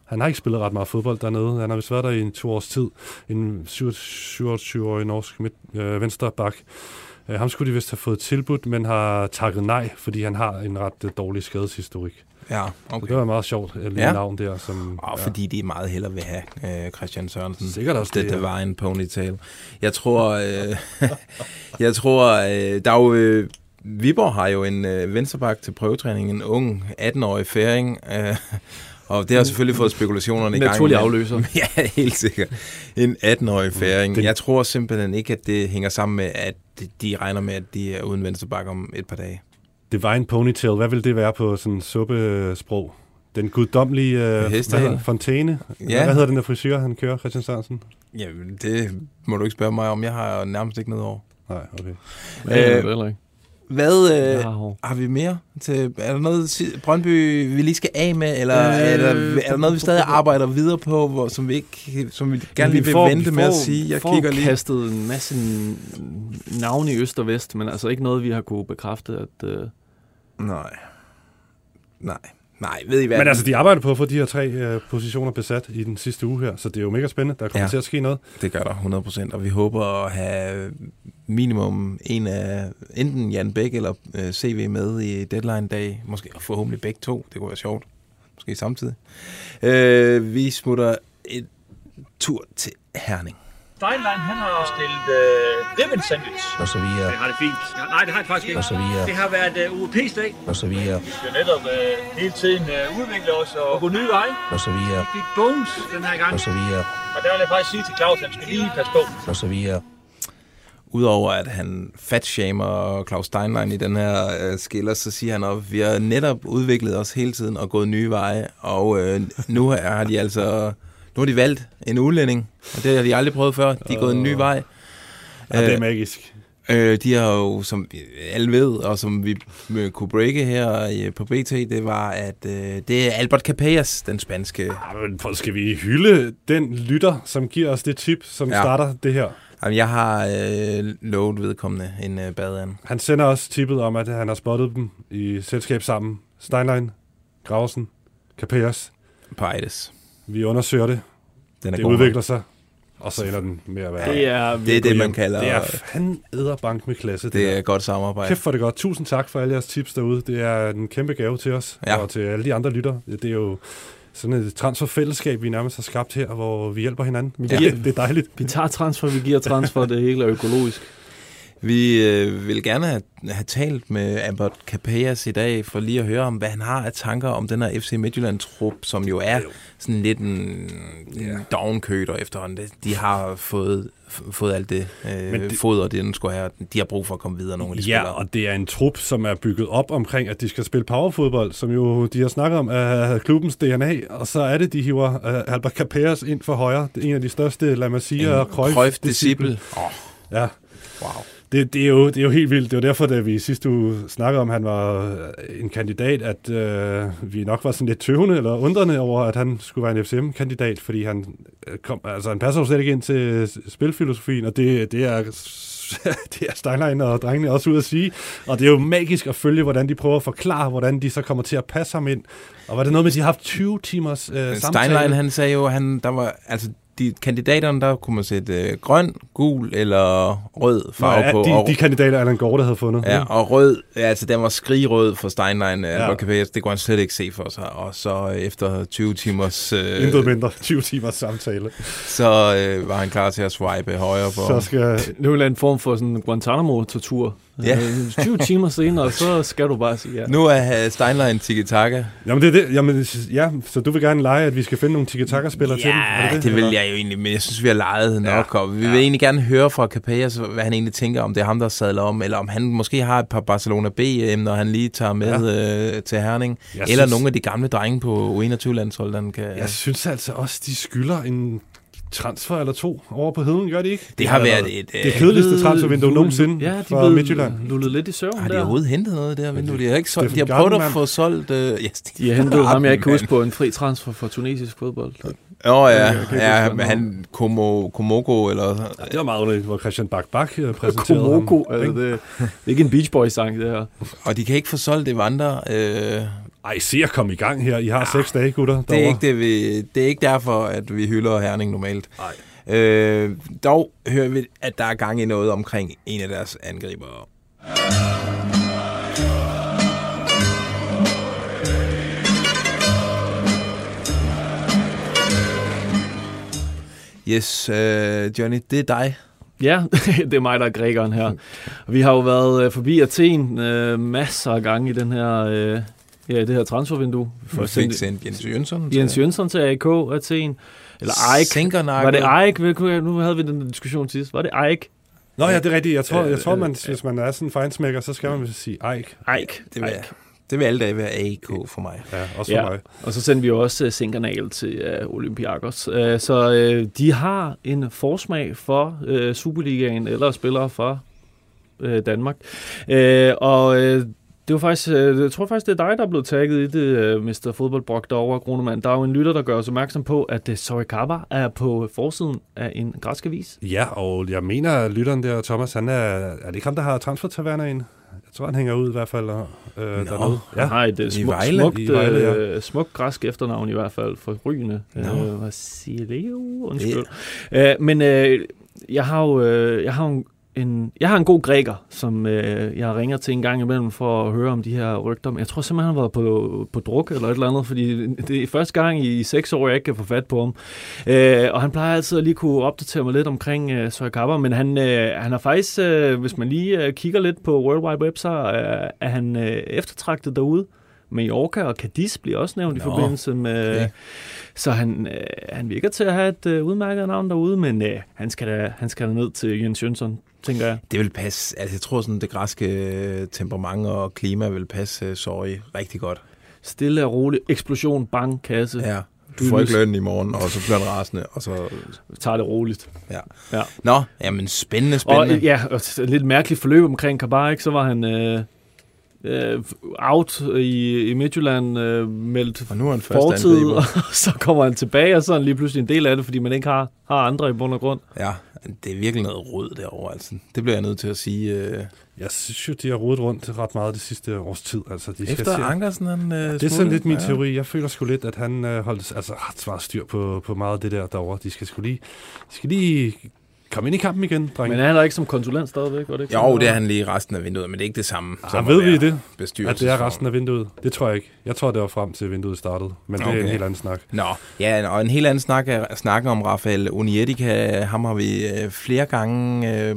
Han har ikke spillet ret meget fodbold dernede. Han har vist været der i en to års tid. En 27-årig norsk midt, øh, venstreback. Øh, ham skulle de vist have fået tilbudt, men har takket nej, fordi han har en ret øh, dårlig skadeshistorik. Ja, Okay. Det var meget sjovt, et lille Ja. navn der. Som, Og fordi de meget hellere vil have øh, Christian Sørensen. Sikkert også det, det, det ja. var en ponytail. Jeg tror, øh, jeg tror, øh, der er jo, øh, Viborg har jo en øh, venstreback til prøvetræning, en ung 18-årig færing, øh, og det har selvfølgelig fået spekulationerne i gang. Naturlig afløser. Ja, helt sikkert. En 18-årig færing. Jeg tror simpelthen ikke, at det hænger sammen med, at de- regner med, at de er uden venstreback om et par dage. Divine Ponytail, hvad vil det være på sådan suppesprog? Den guddommelige øh, hvad hedder- fontæne? Ja. Hvad hedder den der frisyr, han kører, Christian Sørensen? Jamen, det må du ikke spørge mig om. Jeg har nærmest ikke noget over. Nej, okay. Ja, Øh, det heller ikke. Hvad øh, Jeg har vi mere til? Er der noget, Brøndby, vi lige skal af med? Eller Øh, er, der, er der noget, vi stadig arbejder videre på, hvor, som vi ikke, som vi gerne lige vil får- vente vi med at får- sige? Jeg får kigger lige. kastet en masse navne i øst og vest, men altså ikke noget, vi har kunne bekræfte, at... Øh, Nej. Nej. Nej, ved I hvad? Men altså, de arbejder på at få de her tre øh, positioner besat i den sidste uge her, så det er jo mega spændende. Der kommer Ja. til at ske noget. Det gør der 100%, og vi håber at have minimum en af enten Jan Bæk eller øh, CV med i deadline-dag. Måske forhåbentlig begge to. Det kunne være sjovt. Måske samtidig. Øh, vi smutter et tur til Herning. Steinlein, han har stillet øh, ribbon sandwich. og så videre, Det har det fint. Ja, nej, det har det faktisk ikke. og så videre, Det har været øh, UEP's dag. og så videre, Vi skal netop øh, hele tiden øh, udvikle os og gå nye veje. og så videre, Vi fik bones den her gang. og så videre, Og der vil jeg faktisk sige til Claus, at han skal lige passe på. og så videre. Udover at han fatshamer Claus Steinlein i den her øh, skiller, så siger han at vi har netop udviklet os hele tiden og gået nye veje, og øh, nu har de altså nu har de valgt en udlænding, og det har de aldrig prøvet før. De er gået en ny vej. Ja, det er Øh, magisk. Øh, de har jo, som vi alle ved, og som vi øh, kunne breake her i- på BT, det var, at øh, det er Albert Capellas, den spanske. Ja, men skal vi hylde den lytter, som giver os det tip, som Ja. starter det her? Jamen, jeg har øh, lovet vedkommende en øh, badeand. Han sender også tippet om, at han har spottet dem i selskab sammen. Steinlein, Graversen, Capellas. på Eides. Vi undersøger det. Den er Det god. udvikler sig. Og så ender den med at være... det er, Det er det, man kalder... det er fanden æderbank med klasse. Det, det er godt samarbejde. Kæft for det godt. Tusind tak for alle jeres tips derude. Det er en kæmpe gave til os, Ja. og til alle de andre lytter. Det er jo sådan et transferfællesskab, vi nærmest har skabt her, hvor vi hjælper hinanden. Ja. Det, det er dejligt. Vi tager transfer, vi giver transfer, det hele er økologisk. Vi øh, vil gerne have, have talt med Albert Capellas i dag, for lige at høre om, hvad han har af tanker om den her FC Midtjylland-trup, som jo er sådan lidt en, en downkøder efterhånden. De har fået, fået alt det, øh, Men det foder, det den skulle have. De har brug for at komme videre, nogle af de Ja, spillere. og det er en trup, som er bygget op omkring, at de skal spille powerfodbold, som jo de har snakket om af klubbens DNA, og så er det, de hiver uh, Albert Capellas ind for højre. Det er en af de største La Masia og Cruyff, Cruyff-disciple. Åh, Ja, wow. Det, det, er jo, det er jo helt vildt. Det var derfor, da vi i sidste uge snakkede om, at han var øh, en kandidat, at øh, vi nok var sådan lidt tøvende eller undrende over, at han skulle være en FCM-kandidat, fordi han, øh, kom, altså, han passer jo slet ikke ind til s- spilfilosofien, og det, det er det er Steinlein og drengene også ud at sige. Og det er jo magisk at følge, hvordan de prøver at forklare, hvordan de så kommer til at passe ham ind. Og var det noget med, at de har haft 20 timers øh, samtale? Steinlein, han sagde jo, han, der var, altså, de kandidaterne, der kunne man sætte øh, grøn, gul eller rød farve Nå, på. ja, og, de, de kandidater, Allan der havde fundet. Ja, og rød, ja, altså den var skrigrød for Steinlein, ja. Ja. Det kunne han slet ikke se for sig. Og så øh, efter 20 timers, øh, Intet mindre. 20 timers samtale. så øh, var han klar til at swipe højre på. Så skal, Det jo en form for sådan Guantanamo-tortur. Ja. Øh, 20 timer senere, så skal du bare sige ja. Nu er øh, Steinlein tiki-taka. Jamen, det er det. Jamen, ja, så du vil gerne lege, at vi skal finde nogle tiki-taka-spillere til dem? Er Ja, det, det vil jeg jo egentlig, men jeg synes, vi har lejet nok. Og vi vil egentlig gerne høre fra Capellas, hvad han egentlig tænker, om det er ham, der sadler om, eller om han måske har et par Barcelona BM, når han lige tager med ja. øh, til Herning. Jeg eller synes- nogle af de gamle drenge på U21-landsholdet, han kan... Jeg synes altså også, de skylder en transfer eller to over på heden, gør de ikke? Det har været et... det kedeligste transfervindue nogensinde Ja, de blev Midtjylland. lullet lidt i søvn Har de overhovedet hentet noget der vindue? De har ikke solgt, de har prøvet at få solgt... Øh, yes, De har hentet ham, jeg ikke kan huske på, en fri transfer for tunesisk fodbold. Åh oh, ja, ja, hvad men han Komo, Komoko, eller... Ja, det var meget underligt, hvor Christian Bak Bak øh, præsenterede Komoko, ham. altså det, det er ikke en Beach Boys-sang, det her. Og de kan ikke få solgt Evander. Øh, Ej, se at komme i gang her. I har seks dage, gutter. det, er ikke det, vi, det er ikke derfor, at vi hylder Herning normalt. Nej. Øh, dog hører vi, at der er gang i noget omkring en af deres angribere. Yes, øh, Johnny, det er dig, Ja, det er mig, der er grækeren her. Vi har jo været øh, forbi Athen øh, masser af gange i den her, øh, ja, det her transfervindue. Vi fik sendt Jens Jønsson. Jens Jønsson til AK Athen. Eller Eik. Sinkernakket. Var det Eik? Ved- Nu havde vi den diskussion sidst. Var det Eik? Nå ja, det er rigtigt. Jeg tror, jeg Øh, tror man, øh, hvis man er sådan en fejnsmækker, så skal man sige Eik. Eik. Det vil, det vil alle dage være AK for mig. Ja, også for Ja. mig. Og så sendte vi også uh, Sinkernagel til uh, Olympiakos. Uh, så uh, de har en forsmag for uh, Superligaen eller spillere fra uh, Danmark. Uh, og uh, det var faktisk, uh, jeg tror faktisk, det er dig, der er blevet tagget i det, uh, Mr. Fodboldbrok derovre, Grunemann. Der er jo en lytter, der gør os opmærksom på, at uh, Sorry Kappa er på forsiden af en græsk avis. Ja, og jeg mener, at lytteren der, Thomas, han er, er det ikke ham, der har transfertavernaen? Jeg tror, han hænger ud i hvert fald øh, dernede. Ja. Han har et uh, I smuk, Vejle. smukt, I Vejle, ja. uh, smukt græsk efternavn i hvert fald, for rygende. Nå. Vasileo, undskyld. Uh, men uh, jeg har jo uh, jeg har jo en, jeg har en god græker, som øh, jeg ringer til en gang imellem for at høre om de her rygter. Men jeg tror simpelthen, han har været på, på druk eller et eller andet, fordi det er første gang i seks år, jeg ikke kan få fat på ham. Øh, og han plejer altid at lige kunne opdatere mig lidt omkring øh, Søren Kapper, men han, øh, han har faktisk, øh, hvis man lige øh, kigger lidt på World Wide Web, så øh, er han øh, eftertragtet derude. Mallorca og Cadiz bliver også nævnt Nå, i forbindelse med... okay. Så han, øh, han virker til at have et øh, udmærket navn derude, men øh, han, skal da, han skal da ned til Jens Jønsson, tænker jeg. Det vil passe. Altså, jeg tror, sådan det græske øh, temperament og klima vil passe uh, Sorry rigtig godt. Stille og roligt. Eksplosion, bang, kasse. Ja. Du får ikke løn i morgen, og så bliver han rasende, og så... Tager det roligt. Ja. Ja. Nå, jamen spændende, Og spændende. øh, ja, og et lidt mærkeligt forløb omkring Kabar, ikke? Så var han øh, øh, out i, i Midtjylland, øh, meldt Og nu er han først fortid, og så kommer han tilbage, og så er han lige pludselig en del af det, fordi man ikke har, har andre i bund og grund. Ja, det er virkelig noget rød derovre, altså. Det bliver jeg nødt til at sige. Øh, Jeg synes jo, de har rodet rundt ret meget det sidste års tid. Altså, de skal efter se- Ankersen, han øh, Det er sådan lidt min Ja. teori. Jeg føler sgu lidt, at han øh, holdt altså, ret meget styr på, på meget af det der derovre. De skal sgu lige, de skal lige komme ind i kampen igen, drenge. Men er han der ikke som konsulent stadigvæk? Var det ikke Jo, sådan, det er han lige resten af vinduet, men det er ikke det samme. Ah, ved vi det? At det er resten af vinduet? Det tror jeg ikke. Jeg tror, det var frem til vinduet startede. Men det er en Okay. helt anden snak. Nå, ja, og en helt anden snak er snakken om Rafael Unietica. Ham har vi øh, flere gange, øh,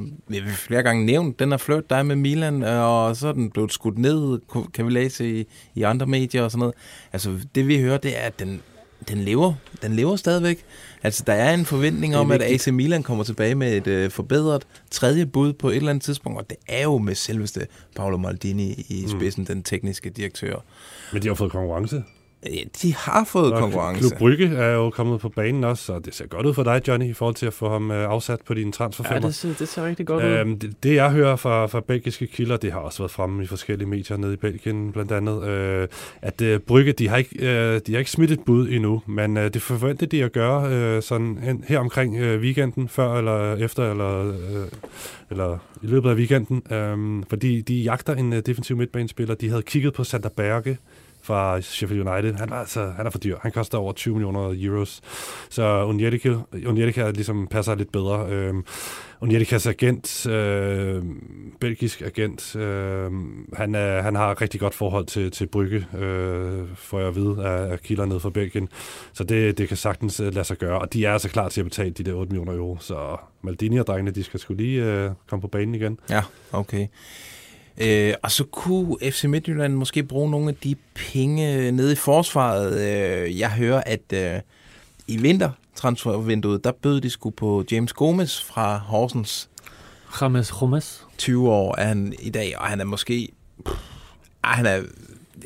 flere gange nævnt. Den har flirt dig med Milan, øh, og så er den blevet skudt ned, kan vi læse i, i andre medier og sådan noget. Altså, det vi hører, det er, at den, den lever. Den lever stadigvæk. Altså, der er en forventning om, at. AC Milan kommer tilbage med et øh, forbedret tredje bud på et eller andet tidspunkt, og det er jo med selveste Paolo Maldini i spidsen, mm. den tekniske direktør. Men de har fået konkurrence. De har fået Og konkurrence. Klub Brygge er jo kommet på banen også, og det ser godt ud for dig, Johnny, i forhold til at få ham øh, afsat på dine Ja, transferfemmer. det, ser, det ser rigtig godt ud. Øhm, det, det, jeg hører fra, fra belgiske kilder, det har også været fremme i forskellige medier nede i Belgien blandt andet, øh, at øh, Brygge, de har, ikke, øh, de har ikke smidt et bud endnu, men øh, det forventer de at gøre øh, sådan en, her omkring øh, weekenden, før eller efter, eller, øh, eller i løbet af weekenden, øh, fordi de jagter en øh, defensiv midtbanespiller. De havde kigget på Sander Berge, fra Sheffield United. Han er, altså, han er for dyr. Han koster over 20 millioner euros. Så Onyedika, Onyedika ligesom passer lidt bedre. Øh, Onyedikas agent, øh, belgisk agent, øh, han, er, han har et rigtig godt forhold til, til Brygge, øh, får jeg at vide af, af kilder nede fra Belgien. Så det, det kan sagtens øh, lade sig gøre. Og de er altså klar til at betale de der 8 millioner euro. Så Maldini og drengene, de skal skulle lige øh, komme på banen igen. Ja, okay. Øh, og så kunne FC Midtjylland måske bruge nogle af de penge nede i forsvaret. Øh, jeg hører, at øh, i vintertransfervinduet, der bød de sgu på James Gomes fra Horsens. James Gomes. 20 år er han i dag, og han er måske... Pff, ah, han er,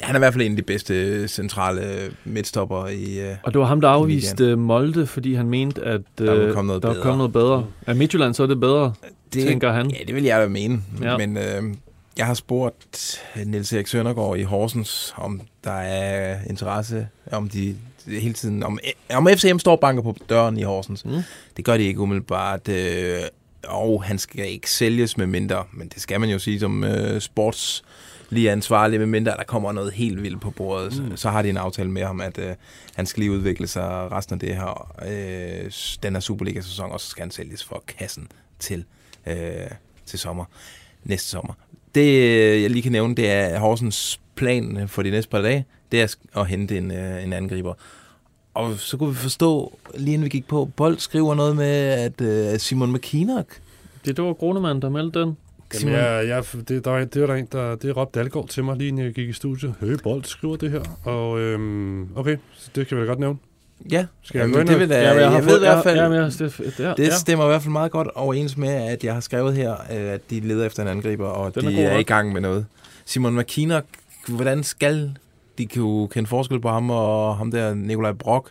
han er i hvert fald en af de bedste centrale midtstopper i... Øh, Og det var ham, der afviste Molde, fordi han mente, at øh, Der var kommet noget der bedre. kommet noget bedre. Er Midtjylland så er det bedre, det, tænker han? Ja, det vil jeg da mene. Ja. Men øh, jeg har spurgt Niels Erik Søndergaard i Horsens, om der er interesse, om de hele tiden, om, om FCM står og banker på døren i Horsens. Mm. Det gør de ikke umiddelbart. Øh, og han skal ikke sælges med mindre, men det skal man jo sige som øh, sports lige ansvarlig, med mindre der kommer noget helt vildt på bordet, mm. så, så har de en aftale med ham, at øh, han skal lige udvikle sig resten af det her, øh, den her Superliga-sæson, og så skal han sælges for kassen til, øh, til sommer, næste sommer. Det, øh, jeg lige kan nævne, det er Horsens plan for de næste par dage, det er at hente en, øh, en angriber. Og så kunne vi forstå, lige inden vi gik på, Bold skriver noget med, at øh, Simon McKinnock Det, det var Grunemann, der meldte den. Jamen, jeg, jeg, det, der, var- det var der en, der det råbte Dalgaard til mig, lige inden jeg gik i studiet. Høj, Bold skriver det her. Og øhm, okay, så det kan vi da godt nævne. Ja, Skal jeg Jamen, det vil da, Ja, men jeg, har jeg ved i hvert fald, Ja, ja, men jeg, det, ja, det stemmer i hvert fald meget godt overens med, at jeg har skrevet her, øh, at de leder efter en angriber, og Den er de er, nok. i gang med noget. Simon McKinnock, hvordan skal de jo kende forskel på ham og ham der Nikolaj Brock?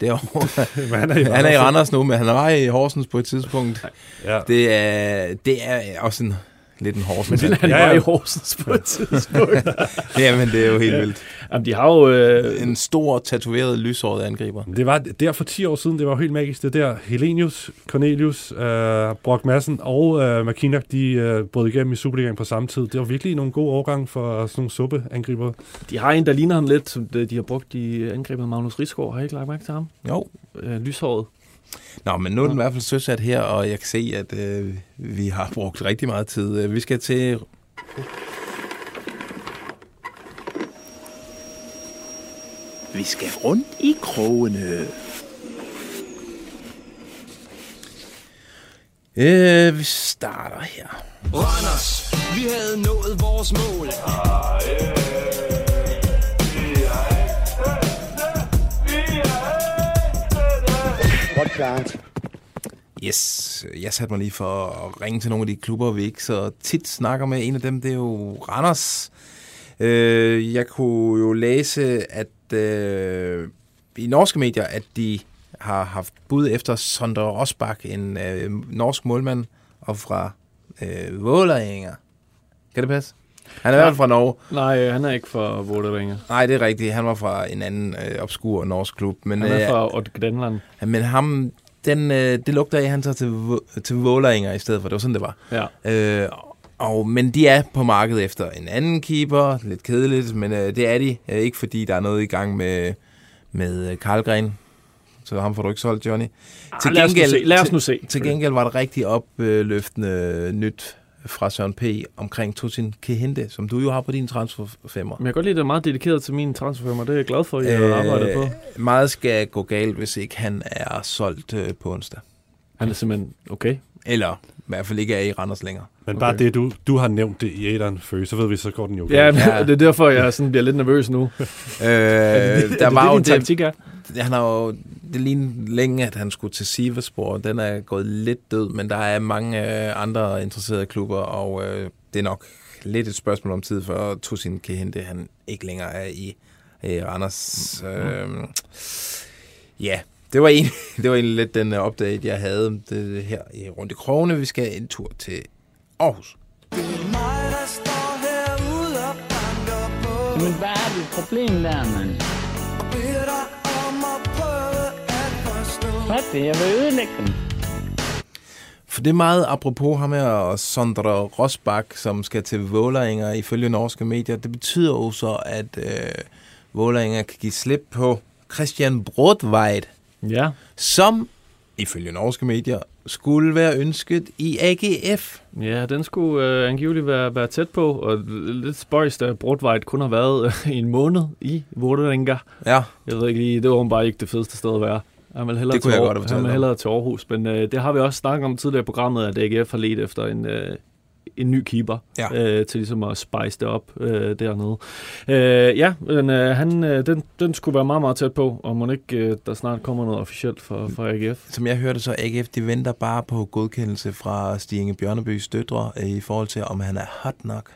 Derovre. Han er i han er i Randers nu, men han var i Horsens på et tidspunkt. Ja. Det er, det er også en, lidt en Horsens. Men han Ja, ja, var ja. i Horsens på et tidspunkt. Jamen, det er jo helt vildt. Jamen, de har jo... Øh, En stor, tatoveret, lyshåret angriber. Det var der for 10 år siden, det var jo helt magisk. Det der Helenius, Cornelius, øh, Brock Madsen og øh, McKinnock, de øh, brød igennem i Superligaen på samme tid. Det var virkelig nogle gode årgange for sådan nogle suppeangriber. de har en, der ligner ham lidt, som de, de har brugt i angrebet Magnus Rigsgaard. Har I ikke lagt mærke til ham? Jo. Øh, lyshåret. Nå, men nu er den i hvert fald søsat her, og jeg kan se, at øh, vi har brugt rigtig meget tid. Øh, Vi skal til... Vi skal rundt i krogene. Øh, vi starter her. Randers, vi havde nået vores mål. Yes, jeg satte mig lige for at ringe til nogle af de klubber, vi ikke så tit snakker med. En af dem, det er jo Randers. Øh, jeg kunne jo læse, at øh, i norske medier, at de har haft bud efter Sondre Rosbach, en øh, norsk målmand, og fra øh, Vålerenga. Kan det passe? Han er i hvert fald fra Norge. Nej, øh, han er ikke fra Vålerenga. Nej, det er rigtigt. Han var fra en anden øh, obskur norsk klub. Men, Han er øh, fra Odd Grenland. men ham, den, øh, det lugter af, at han tager til, til Vålerenga i stedet for. Det var sådan, det var. Ja. Øh, og, men de er på markedet efter en anden keeper. Lidt kedeligt, men øh, det er de. Øh, ikke fordi der er noget i gang med, med øh, Karlgren. Så ham får du ikke solgt, Johnny. Ah, lad, os nu se. lad os nu se. Til gengæld var det rigtig opløftende nyt fra Søren P. omkring Tosin Kehinde, som du jo har på din transferfemmer. Men jeg kan godt lide, at det er meget dedikeret til min transferfirma. Det er jeg glad for, at jeg har arbejdet på. Meget skal gå galt, hvis ikke han er solgt øh, på onsdag. Han er simpelthen okay. Eller i hvert fald ikke er i Randers længere. Men bare Okay. det, du, du har nævnt det i æderen før, så ved vi, så går den jo Ja, galt. men, Ja. det er derfor, jeg sådan bliver lidt nervøs nu. Øh, er det, der er var det, jo din det, taktik er? Han har jo, det lignede længe, at han skulle til Sivasspor. Den er gået lidt død, men der er mange øh, andre interesserede klubber, og øh, det er nok lidt et spørgsmål om tid, før Tosin Kehinde, han ikke længere er i øh, Randers. Øh, ja, det var, en, det var egentlig lidt den øh, update, jeg havde det her i Runde Krone. Vi skal en tur til Aarhus. Men hvad er dit problem der, mand? Er det? Jeg vil ødelægge dem. For det er meget apropos ham her Sondre Rosbach, som skal til Vålerenga ifølge norske medier. Det betyder jo så, at øh, Vålerenga kan give slip på Christian Brodvejt, Ja. som ifølge norske medier skulle være ønsket i AGF. Ja, den skulle øh, angiveligt være, være tæt på, og lidt spøjst, at Brodvejt kun har været øh, i en måned i Vålerenga. Ja, Jeg ved ikke lige, det var bare ikke det fedeste sted at være. Han vil hellere, Det kunne til, jeg godt have han vil hellere til Aarhus, men øh, det har vi også snakket om tidligere i programmet, at AGF har let efter en, øh, en ny keeper Ja. øh, til ligesom at spice det op øh, dernede. Øh, ja, men øh, han, øh, den, den skulle være meget, meget tæt på, og må ikke øh, der snart kommer noget officielt fra, fra AGF. som jeg hørte, så AGF de venter bare på godkendelse fra Stig Inge Bjørnebys døtre øh, i forhold til, om han er hot nok.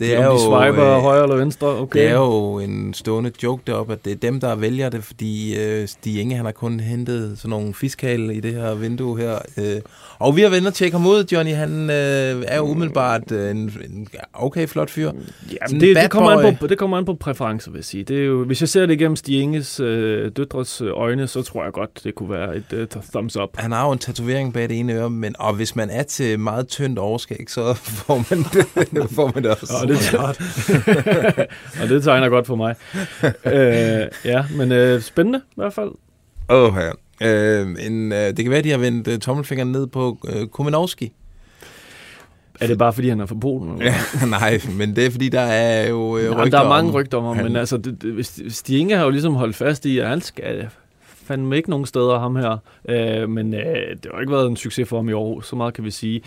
Det Om de swiper øh, højre eller venstre, okay. Det er jo en stående joke deroppe, at det er dem, der vælger det, fordi øh, Stig Inge, han har kun hentet sådan nogle fiskale i det her vindue her. Øh. Og vi har vendt og tjekke ham ud, Johnny. Han øh, er jo umiddelbart øh, en, en okay flot fyr. Jamen, det, det, kommer an på, det kommer an på præferencer, vil jeg sige. Det er jo, hvis jeg ser det igennem Stig Inges øh, døtres øh, øjne, så tror jeg godt, det kunne være et øh, thumbs up. Han har jo en tatovering bag det ene øre, men, og hvis man er til meget tyndt overskæg, så får man det, får man det også. Og det, og det tegner godt for mig. øh, ja, men øh, spændende i hvert fald. Åh, oh, ja. Øh, en, øh, det kan være, at de har vendt øh, tommelfingeren ned på øh, Kuminowski. Er det bare, fordi han er fra Polen? Ja, nej, men det er fordi, der er jo øh, Jamen, rygter der er mange rygter om ham, han- men altså, det, det, Inge har jo ligesom holdt fast i, at han skal fandme ikke nogen steder, ham her. Øh, men øh, det har ikke været en succes for ham i år, så meget kan vi sige.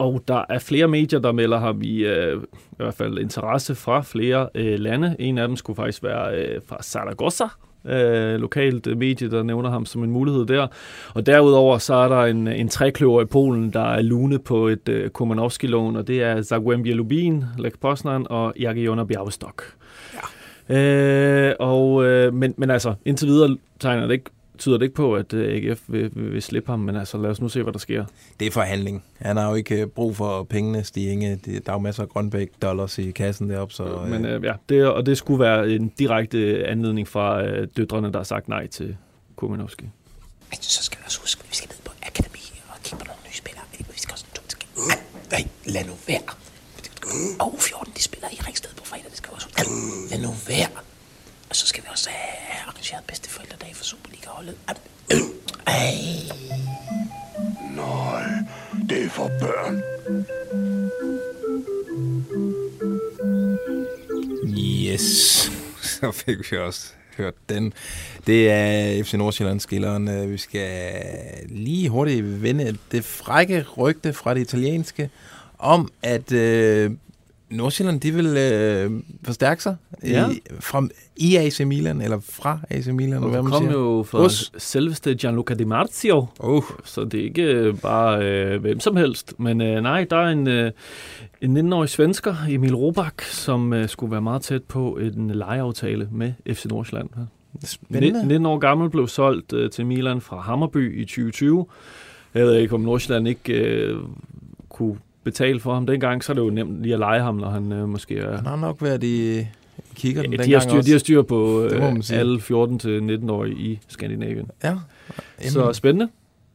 Og der er flere medier, der melder ham i, øh, i hvert fald interesse fra flere øh, lande. En af dem skulle faktisk være øh, fra Zaragoza, øh, lokalt medie, der nævner ham som en mulighed der. Og derudover så er der en, en trækløver i Polen, der er lune på et øh, Komanowski-lån, og det er Zagłębie Lubin, Lech Poznan og Jagiona Białystok. Ja. Øh, og, øh, men, men altså, indtil videre tegner det ikke tyder det ikke på, at øh, AGF vil, vil, vil slippe ham, men altså lad os nu se, hvad der sker. Det er forhandling. Han har jo ikke øh, brug for pengene, Stig Der er jo masser af Grønbæk dollars i kassen deroppe. Så, øh. Men øh, ja, det, og det skulle være en direkte anledning fra øh, døtrene, der har sagt nej til Kumanowski. Men så skal vi også huske, at vi skal ned på akademi og kigge på nogle nye spillere. Vi skal også to til Nej, lad nu være. Og 14 de spiller i Ringsted på fredag. Det skal også Lad nu være. Og så skal vi også have arrangeret bedsteforældredag for Superliga-holdet. Ej. Nej, det er for børn. Yes, så fik vi også hørt den. Det er FC Nordsjællands skilleren. Vi skal lige hurtigt vende det frække rygte fra det italienske om, at øh, Nordsjælland, de vil øh, forstærke sig ja. i, fra, i AC Milan, eller fra AC Milan. Og hvad man kom siger. jo fra Us. selveste Gianluca Di Marzio, uh. så det er ikke øh, bare øh, hvem som helst. Men øh, nej, der er en, øh, en 19-årig svensker, Emil Robak, som øh, skulle være meget tæt på en lejeaftale med FC Nordsjælland. Spændende. 19 år gammel blev solgt øh, til Milan fra Hammerby i 2020. Jeg ved ikke, om Nordsjælland ikke øh, kunne betale for ham dengang, så er det jo nemt lige at lege ham, når han øh, måske er... Han har nok været i kigger den ja, de, har styr, de har styr på øh, alle 14-19-årige i Skandinavien. Ja. Så spændende.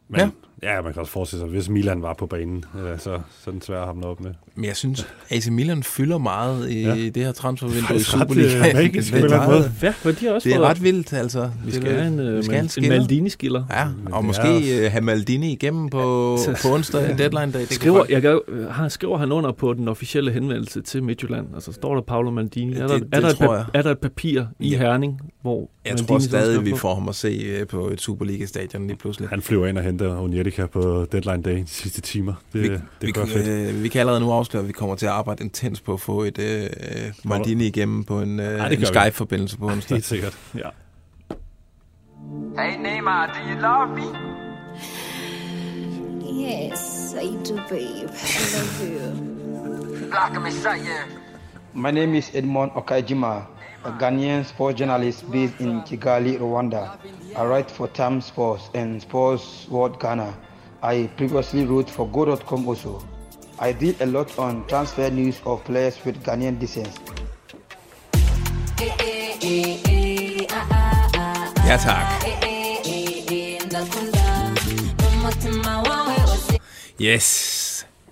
Men, ja. Ja, man kan også forestille sig, hvis Milan var på banen, øh, så, så er den svær at hamle op med. Men jeg synes, AC Milan fylder meget i ja. det her transfervindue i Superligaen. Det, det, er meget, ja, de også det er ret vildt, altså. Vi skal have en, vi skal en, en Maldini-skiller. Ja, og måske uh, have Maldini igennem på, på onsdag, en deadline dag. Skriver, jeg gør, han skriver han under på den officielle henvendelse til Midtjylland. Altså står der Paolo Maldini. Er der, det, er, der et, er der et papir i ja. Herning, hvor Jeg Maldini tror stadig, vi får ham at se på et Superliga-stadion lige pludselig. Han flyver ind og henter Onyedika på deadline day de sidste timer. Det, vi, det vi, fedt. Øh, vi kan allerede nu afsløre, at vi kommer til at arbejde intens på at få et øh, Maldini igennem på en, øh, ja, en Skype-forbindelse på onsdag. Helt sikkert, ja. Hey Neymar, do you love me? Yes, I do, babe. I love you. My name is Edmond Okajima, a Ghanaian sports journalist based in Kigali, Rwanda. I write for Time Sports and Sports World Ghana. I previously wrote for Go.com also. I did a lot on transfer news of players with Ghanaian descent. Ja, tak. Yes.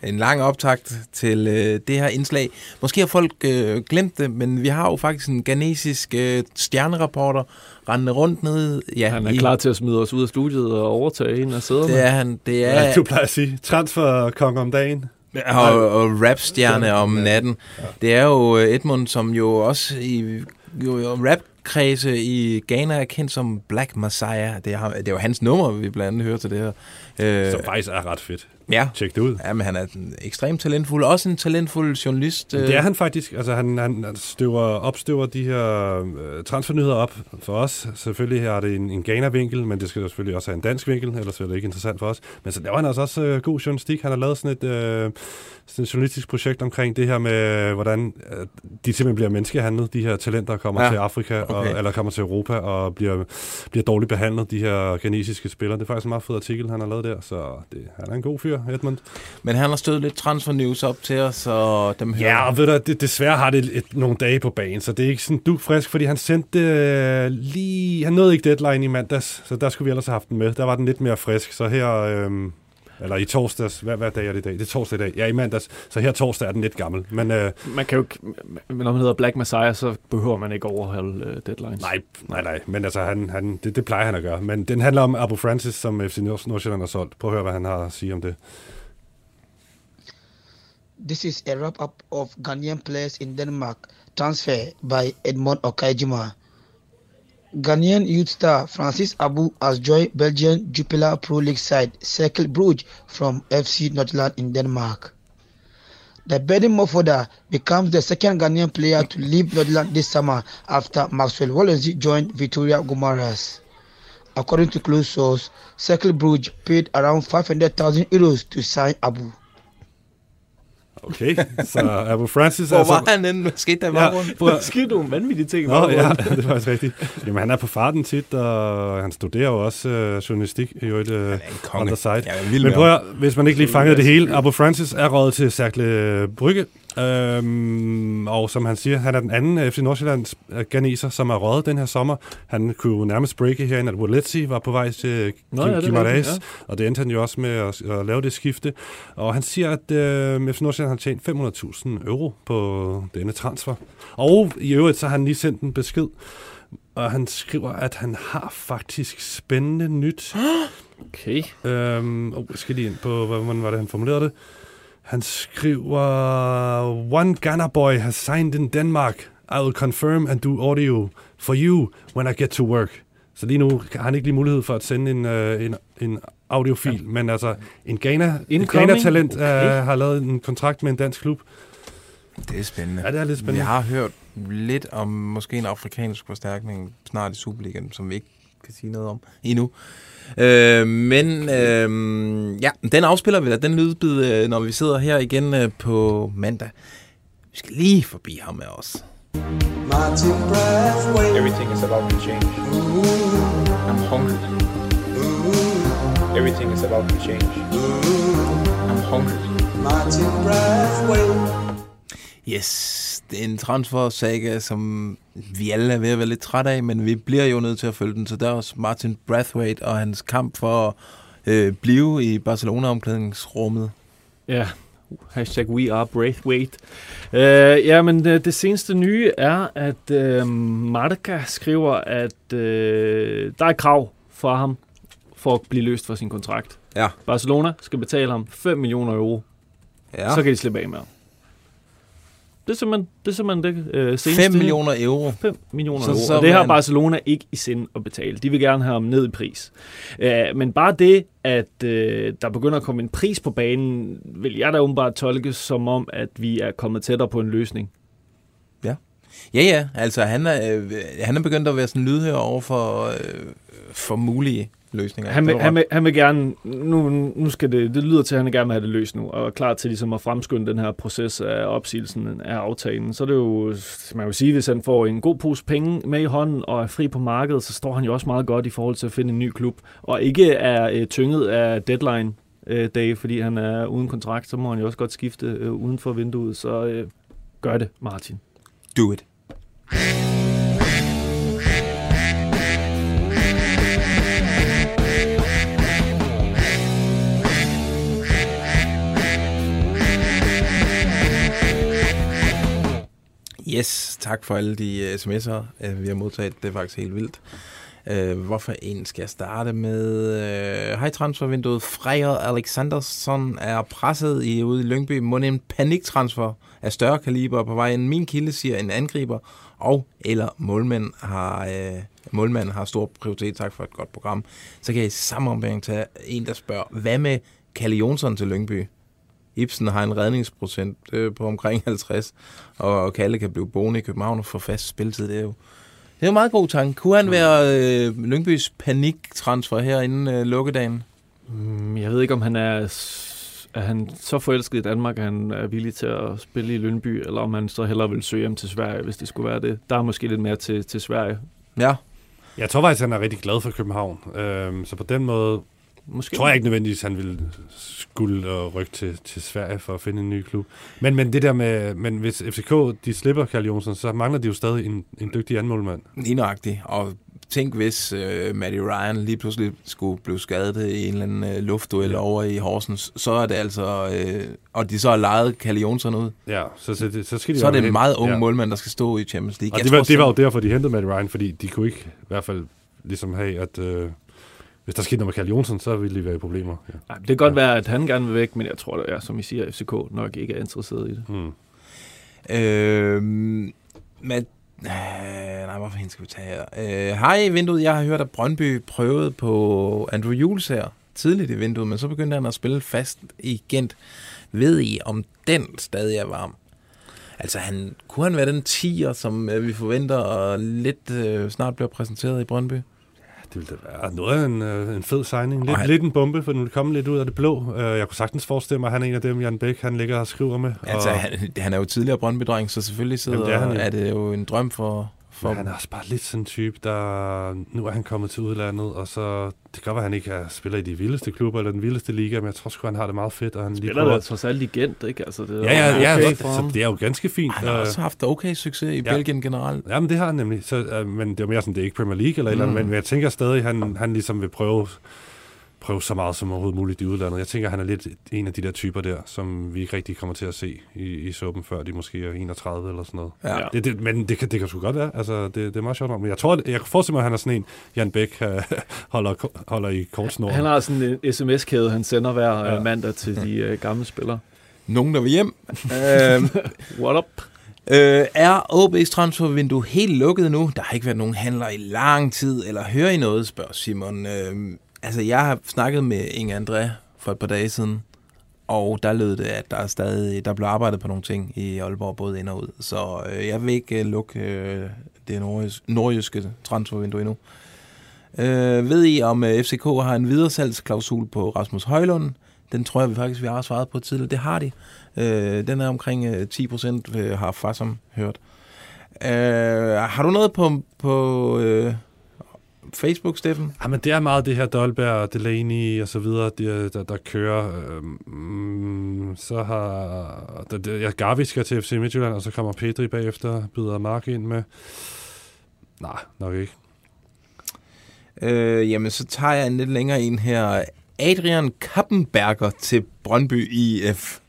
En lang optakt til øh, det her indslag. Måske har folk øh, glemt det, men vi har jo faktisk en ghanesisk øh, stjernereporter, rendende rundt nede. Ja, han er i, klar til at smide os ud af studiet og overtage en af sæderne. Det er han. Det er, ja, du plejer at sige. Transfer om dagen. Og, og rapstjerne om natten. Ja. Det er jo øh, Edmund, som jo også i jo, jo rap kredse i Ghana er kendt som Black Messiah. Det er, det er jo hans nummer, vi blandt andet hører til det her. Øh, Som faktisk er ret fedt. Ja. Tjek det ud. Ja, men han er ekstremt talentfuld. Også en talentfuld journalist. Det er han faktisk. Altså, han, han støver, opstøver de her uh, transfernyheder op for os. Selvfølgelig er det en, en Ghana-vinkel, men det skal selvfølgelig også have en dansk vinkel, ellers er det ikke interessant for os. Men så laver han altså også uh, god journalistik. Han har lavet sådan et, uh, sådan et journalistisk projekt omkring det her med, hvordan uh, de simpelthen bliver menneskehandlet, de her talenter kommer ja. til Afrika, okay. og, eller kommer til Europa og bliver, bliver dårligt behandlet, de her ghanesiske spillere. Det er faktisk en meget fed artikel, han har lavet der, så det, han er en god fyr, Edmund. Men han har stødt lidt transfer news op til os, og dem hører... Ja, og ved du, det, desværre har det et, nogle dage på banen, så det er ikke sådan du frisk, fordi han sendte øh, lige... Han nåede ikke deadline i mandags, så der skulle vi ellers have haft den med. Der var den lidt mere frisk, så her... Øh, eller i torsdags, hvad, hvad dag er det i dag? Det er torsdag i dag. Ja, i mandags. Så her torsdag er den lidt gammel. Men, øh, man kan jo men når man hedder Black Messiah, så behøver man ikke overholde uh, deadlines. Nej, nej, nej. Men altså, han, han, det, det plejer han at gøre. Men den handler om Abu Francis, som FC Nordsjælland har solgt. Prøv at høre, hvad han har at sige om det. This is a wrap-up of Ghanaian players in Denmark transfer by Edmond Okajima. Ghanaian youth star Francis Abu has joined Belgian Jupiler Pro League side Cercle Brugge from FC Nordland in Denmark. The Bedin Mofoda becomes the second Ghanaian player to leave Nordland this summer after Maxwell Wallenzy joined Victoria Gumaras. According to close source, Cercle Brugge paid around 500,000 euros to sign Abu. Okay, så Abu Francis Hvor er så- var han henne? Hvad skete der i baggrunden? at- Der skete nogle vanvittige ting i Nå, ja, det er faktisk rigtigt. Jamen, han er på farten tit, og han studerer jo også øh, journalistik i øvrigt øh, on the side. Vild Men prøv at, hvis man ikke lige fangede det hele, Abu Francis er røget til Cercle Brygge, øhm, og som han siger, han er den anden FC Nordsjællands øh, ganeser, som er røget den her sommer. Han kunne nærmest breake herinde, at Woletzi var på vej til Nå, ja, er rigtigt, ja. og det endte han jo også med at, at lave det skifte. Og han siger, at øh, FC Nordsjælland har tjent 500.000 euro på denne transfer. Og i øvrigt, så har han lige sendt en besked, og han skriver, at han har faktisk spændende nyt. Okay. Øhm, oh, jeg skal lige ind på, hvordan var det, han formulerede det. Han skriver, One Ghana boy has signed in Denmark. I will confirm and do audio for you when I get to work. Så lige nu har han ikke lige mulighed for at sende en, øh, en, en audiofil, ja. men altså en Ghana, Incoming? Ghana-talent okay. Okay. øh, har lavet en kontrakt med en dansk klub. Det er spændende. Ja, det er lidt spændende. Jeg har hørt lidt om måske en afrikansk forstærkning snart i Superligaen, som vi ikke kan sige noget om endnu. Øh, men øh, ja, den afspiller vi da, den lydbid, øh, når vi sidder her igen øh, på mandag. Vi skal lige forbi ham med os. Everything is about to change. I'm hungry. Everything is about to change. I'm hungry. Yes, det er en transfer-saga, som vi alle er ved at være lidt træt af, men vi bliver jo nødt til at følge den til dørs. Martin Brathwaite og hans kamp for at øh, blive i Barcelona-omklædningsrummet. Ja, hashtag we are Braithwaite. Uh, ja, men det, det seneste nye er, at uh, Marca skriver, at uh, der er krav fra ham for at blive løst fra sin kontrakt. Ja. Barcelona skal betale ham 5 millioner euro. Ja. Så kan de slippe af med ham. Det er simpelthen det, er simpelthen det øh, seneste. 5 millioner euro. 5 millioner Så- euro. så og det har man- Barcelona ikke i sind at betale. De vil gerne have ham ned i pris. Uh, men bare det, at uh, der begynder at komme en pris på banen, vil jeg da åbenbart tolke som om, at vi er kommet tættere på en løsning. Ja. Ja, ja. Altså, han er, øh, han er begyndt at være sådan lydhør over for, øh, for mulige løsninger. Han vil, han, vil, han vil gerne, nu, nu skal det, det lyder til, at han gerne vil have det løst nu, og er klar til ligesom at fremskynde den her proces af opsigelsen af aftalen. Så er det jo, man vil sige, hvis han får en god pose penge med i hånden og er fri på markedet, så står han jo også meget godt i forhold til at finde en ny klub, og ikke er øh, tynget af deadline øh, dag, fordi han er uden kontrakt, så må han jo også godt skifte øh, uden for vinduet, så øh, gør det, Martin. Do it. Yes, tak for alle de øh, sms'er, øh, vi har modtaget. Det er faktisk helt vildt. Øh, hvorfor en skal jeg starte med? Øh, Hej transfervinduet. Freja Alexandersson er presset i ude i Lyngby. Må en paniktransfer af større kaliber på vej ind. Min kilde siger en angriber og eller målmand har, øh, målmand har stor prioritet. Tak for et godt program. Så kan jeg i samme ombæring tage en, der spørger, hvad med Kalle Jonsson til Lyngby? Ibsen har en redningsprocent øh, på omkring 50, og Kalle kan blive boende i København og få fast spilletid. Det er jo, det er en meget god tanke. Kunne han være øh, Lyngbys paniktransfer her inden øh, lukkedagen? Mm, Jeg ved ikke, om han er, er han så forelsket i Danmark, at han er villig til at spille i Lønby, eller om han så hellere vil søge hjem til Sverige, hvis det skulle være det. Der er måske lidt mere til, til Sverige. Ja. Jeg tror faktisk, han er rigtig glad for København. Øhm, så på den måde Måske. tror jeg ikke nødvendigvis, han vil skulle og rykke til, til Sverige for at finde en ny klub. Men, men det der med, men hvis FCK de slipper Karl Jonsson, så mangler de jo stadig en, en dygtig anmålmand. Lige. Og tænk, hvis øh, Matty Ryan lige pludselig skulle blive skadet i en eller anden øh, luftduel ja. over i Horsens, så er det altså... Øh, og de så har lejet Kalle Jonsson ud. Ja, så, så, det, så skal de så er det en hen- meget ung ja. målmand, der skal stå i Champions League. Og Jeg det var, tror det var jo derfor, de hentede Matt Ryan, fordi de kunne ikke i hvert fald ligesom have, at øh, hvis der skete noget med Karl Jonsson, så ville de være i problemer. Ja. Ej, det kan godt være, at han gerne vil væk, men jeg tror, det er, som I siger, FCK nok ikke er interesseret i det. Hmm. Øh, Øh, nej, hvorfor hende skal vi tage her? Øh, Hej, vinduet. Jeg har hørt, at Brøndby prøvede på Andrew Jules her tidligt i vinduet, men så begyndte han at spille fast i Gent. Ved I, om den stadig er varm? Altså, han, kunne han være den tiger, som øh, vi forventer, og lidt øh, snart bliver præsenteret i Brøndby? Det ville da være noget af en, øh, en fed signing. Lidt, han- lidt en bombe, for den vil komme lidt ud af det blå. Øh, jeg kunne sagtens forestille mig, at han er en af dem, Jan Bæk, han ligger og skriver med. Altså, og, han, han er jo tidligere Brøndby-dreng, så selvfølgelig sidder, Jamen, det er han jo. er det jo en drøm for... for Men han er også bare lidt sådan en type, der... Nu er han kommet til udlandet, og så... Det kan godt være, at han ikke er, spiller i de vildeste klubber eller den vildeste liga, men jeg tror sgu, han har det meget fedt. Og han lige Spiller der trods alt i Gent, ikke? Altså, det er Ja, ja, ja, okay for så det er jo ganske fint. Han har også haft okay succes i Ja. Belgien generelt. Jamen, det har han nemlig. Så, øh, men det er mere sådan, det er ikke Premier League eller et eller andet, Mm. men jeg tænker stadig, at han, han ligesom vil prøve, prøve så meget som overhovedet muligt i udlandet. Jeg tænker, han er lidt en af de der typer der, som vi ikke rigtig kommer til at se i, i suppen, før de måske er 31 eller sådan noget. Ja. Det, det, men det kan, det kan sgu godt være. Altså, det, det er meget sjovt. Men jeg tror, jeg kan forestille mig, at han er sådan en, Jan Bæk øh, holder, holder i kort Han har sådan en sms-kæde, han sender hver ja. mandag til de øh, gamle spillere. Nogen, der vil hjem. øhm, What up? Øh, er OB's transfervindue helt lukket nu? Der har ikke været nogen handler i lang tid, eller hører I noget, spørger Simon. Øh, altså, jeg har snakket med Inge André for et par dage siden, og der lød det, at der er stadig der blev arbejdet på nogle ting i Aalborg, både ind og ud. Så øh, jeg vil ikke øh, lukke øh, det nordjyske, nordjyske transfervindue endnu. Øh, ved I, om øh, FCK har en videresalgsklausul på Rasmus Højlund? Den tror jeg vi faktisk, vi har svaret på tidligere. Det har de. Øh, den er omkring øh, 10 procent, øh, har Fassum hørt. Øh, har du noget på, på øh, Facebook, Steffen? Ja, men det er meget det her Dolberg, Delaney og så videre, der, der, der kører. Øhm, så har... Der, der, ja, Gavi skal til FC Midtjylland, og så kommer Pedri bagefter, byder Mark ind med. Nej, nok ikke. Øh, jamen, så tager jeg en lidt længere en her. Adrian Kappenberger til Brøndby IF.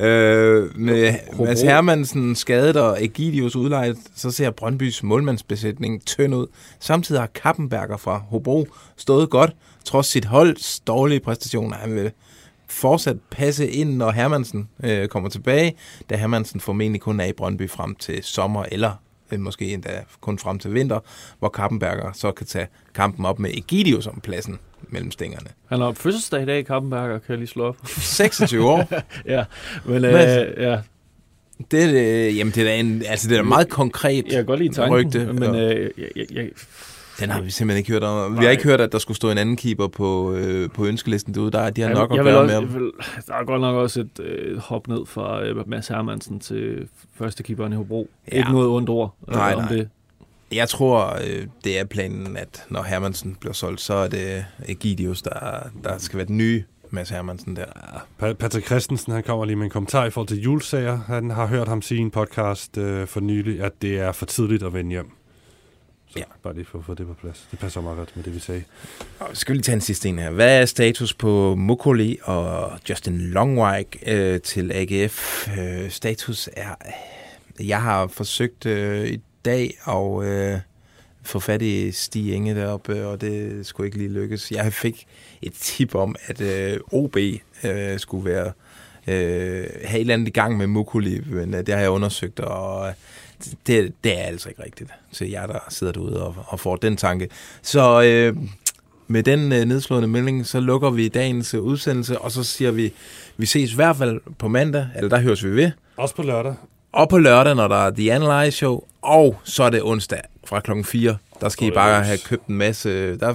Øh, med Hobro. Mads Hermansen skadet og Egidius udlejet, så ser Brøndbys målmandsbesætning tynd ud. Samtidig har Kappenberger fra Hobro stået godt, trods sit holds dårlige præstationer. Han vil fortsat passe ind, når Hermansen øh, kommer tilbage, da Hermansen formentlig kun er i Brøndby frem til sommer, eller måske endda kun frem til vinter, hvor Kappenberger så kan tage kampen op med Egidius om pladsen mellem stængerne. Han har fødselsdag i dag, Kappenberger, kan jeg lige slå op. 26 år. ja, men øh, ja. Det, er, øh, jamen, det er da en, altså, det er da meget konkret Jeg kan godt lide tanken, rygte. men og øh, jeg, jeg, den har vi simpelthen ikke hørt om. Vi har ikke hørt, at der skulle stå en anden keeper på, øh, på ønskelisten derude. Der, de har nok jeg at gøre også, med. jeg vil, Der er godt nok også et øh, hop ned fra øh, Mads Hermansen til første keeperen i Hobro. Ja. Ikke noget ondt ord øh, Nej, om nej. det. Jeg tror, øh, det er planen, at når Hermansen bliver solgt, så er det Egidius, der, der skal være den nye Mads Hermansen der. Pa- Patrick Christensen, han kommer lige med en kommentar i forhold til julesager. Han har hørt ham sige i en podcast øh, for nylig, at det er for tidligt at vende hjem. Så ja. bare lige for at få det på plads. Det passer meget godt med det, vi sagde. Og vi skal lige tage en sidste en her. Hvad er status på Mukoli og Justin Longwike øh, til AGF? Øh, status er... Jeg har forsøgt øh, i dag at øh, få fat i Stig Inge deroppe, og det skulle ikke lige lykkes. Jeg fik et tip om, at øh, OB øh, skulle være øh, have et eller andet i gang med Mukuli, men øh, det har jeg undersøgt, og øh, det, det er altså ikke rigtigt til jer, der sidder derude og, og får den tanke. Så øh, med den øh, nedslående melding, så lukker vi dagens øh, udsendelse, og så siger vi, vi ses i hvert fald på mandag, eller der høres vi ved. Også på lørdag. Og på lørdag, når der er The Analyze Show, og så er det onsdag fra klokken 4. Der skal I bare have købt en masse... Der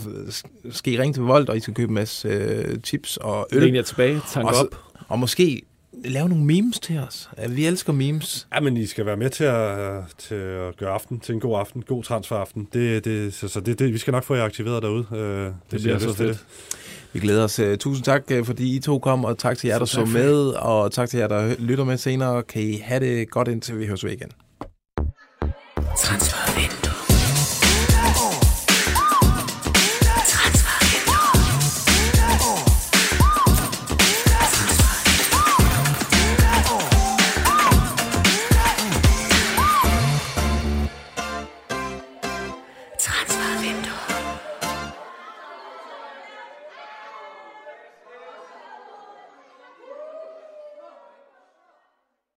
skal I ringe til Volt, og I skal købe en masse øh, chips og øl. Læn jer tilbage, tank og, så- op. Og måske lave nogle memes til os. Vi elsker memes. Ja, men I skal være med til at, til at gøre aften til en god aften, god transferaften. Det, det, så, så det, det, vi skal nok få jer aktiveret derude. Øh, det, Det bliver så fedt. Vi glæder os. Uh, tusind tak, uh, fordi I to kom, og tak til jer, der så for med, og tak til jer, der lytter med senere. Kan I have det godt, indtil vi høres ved igen. Transfervindue.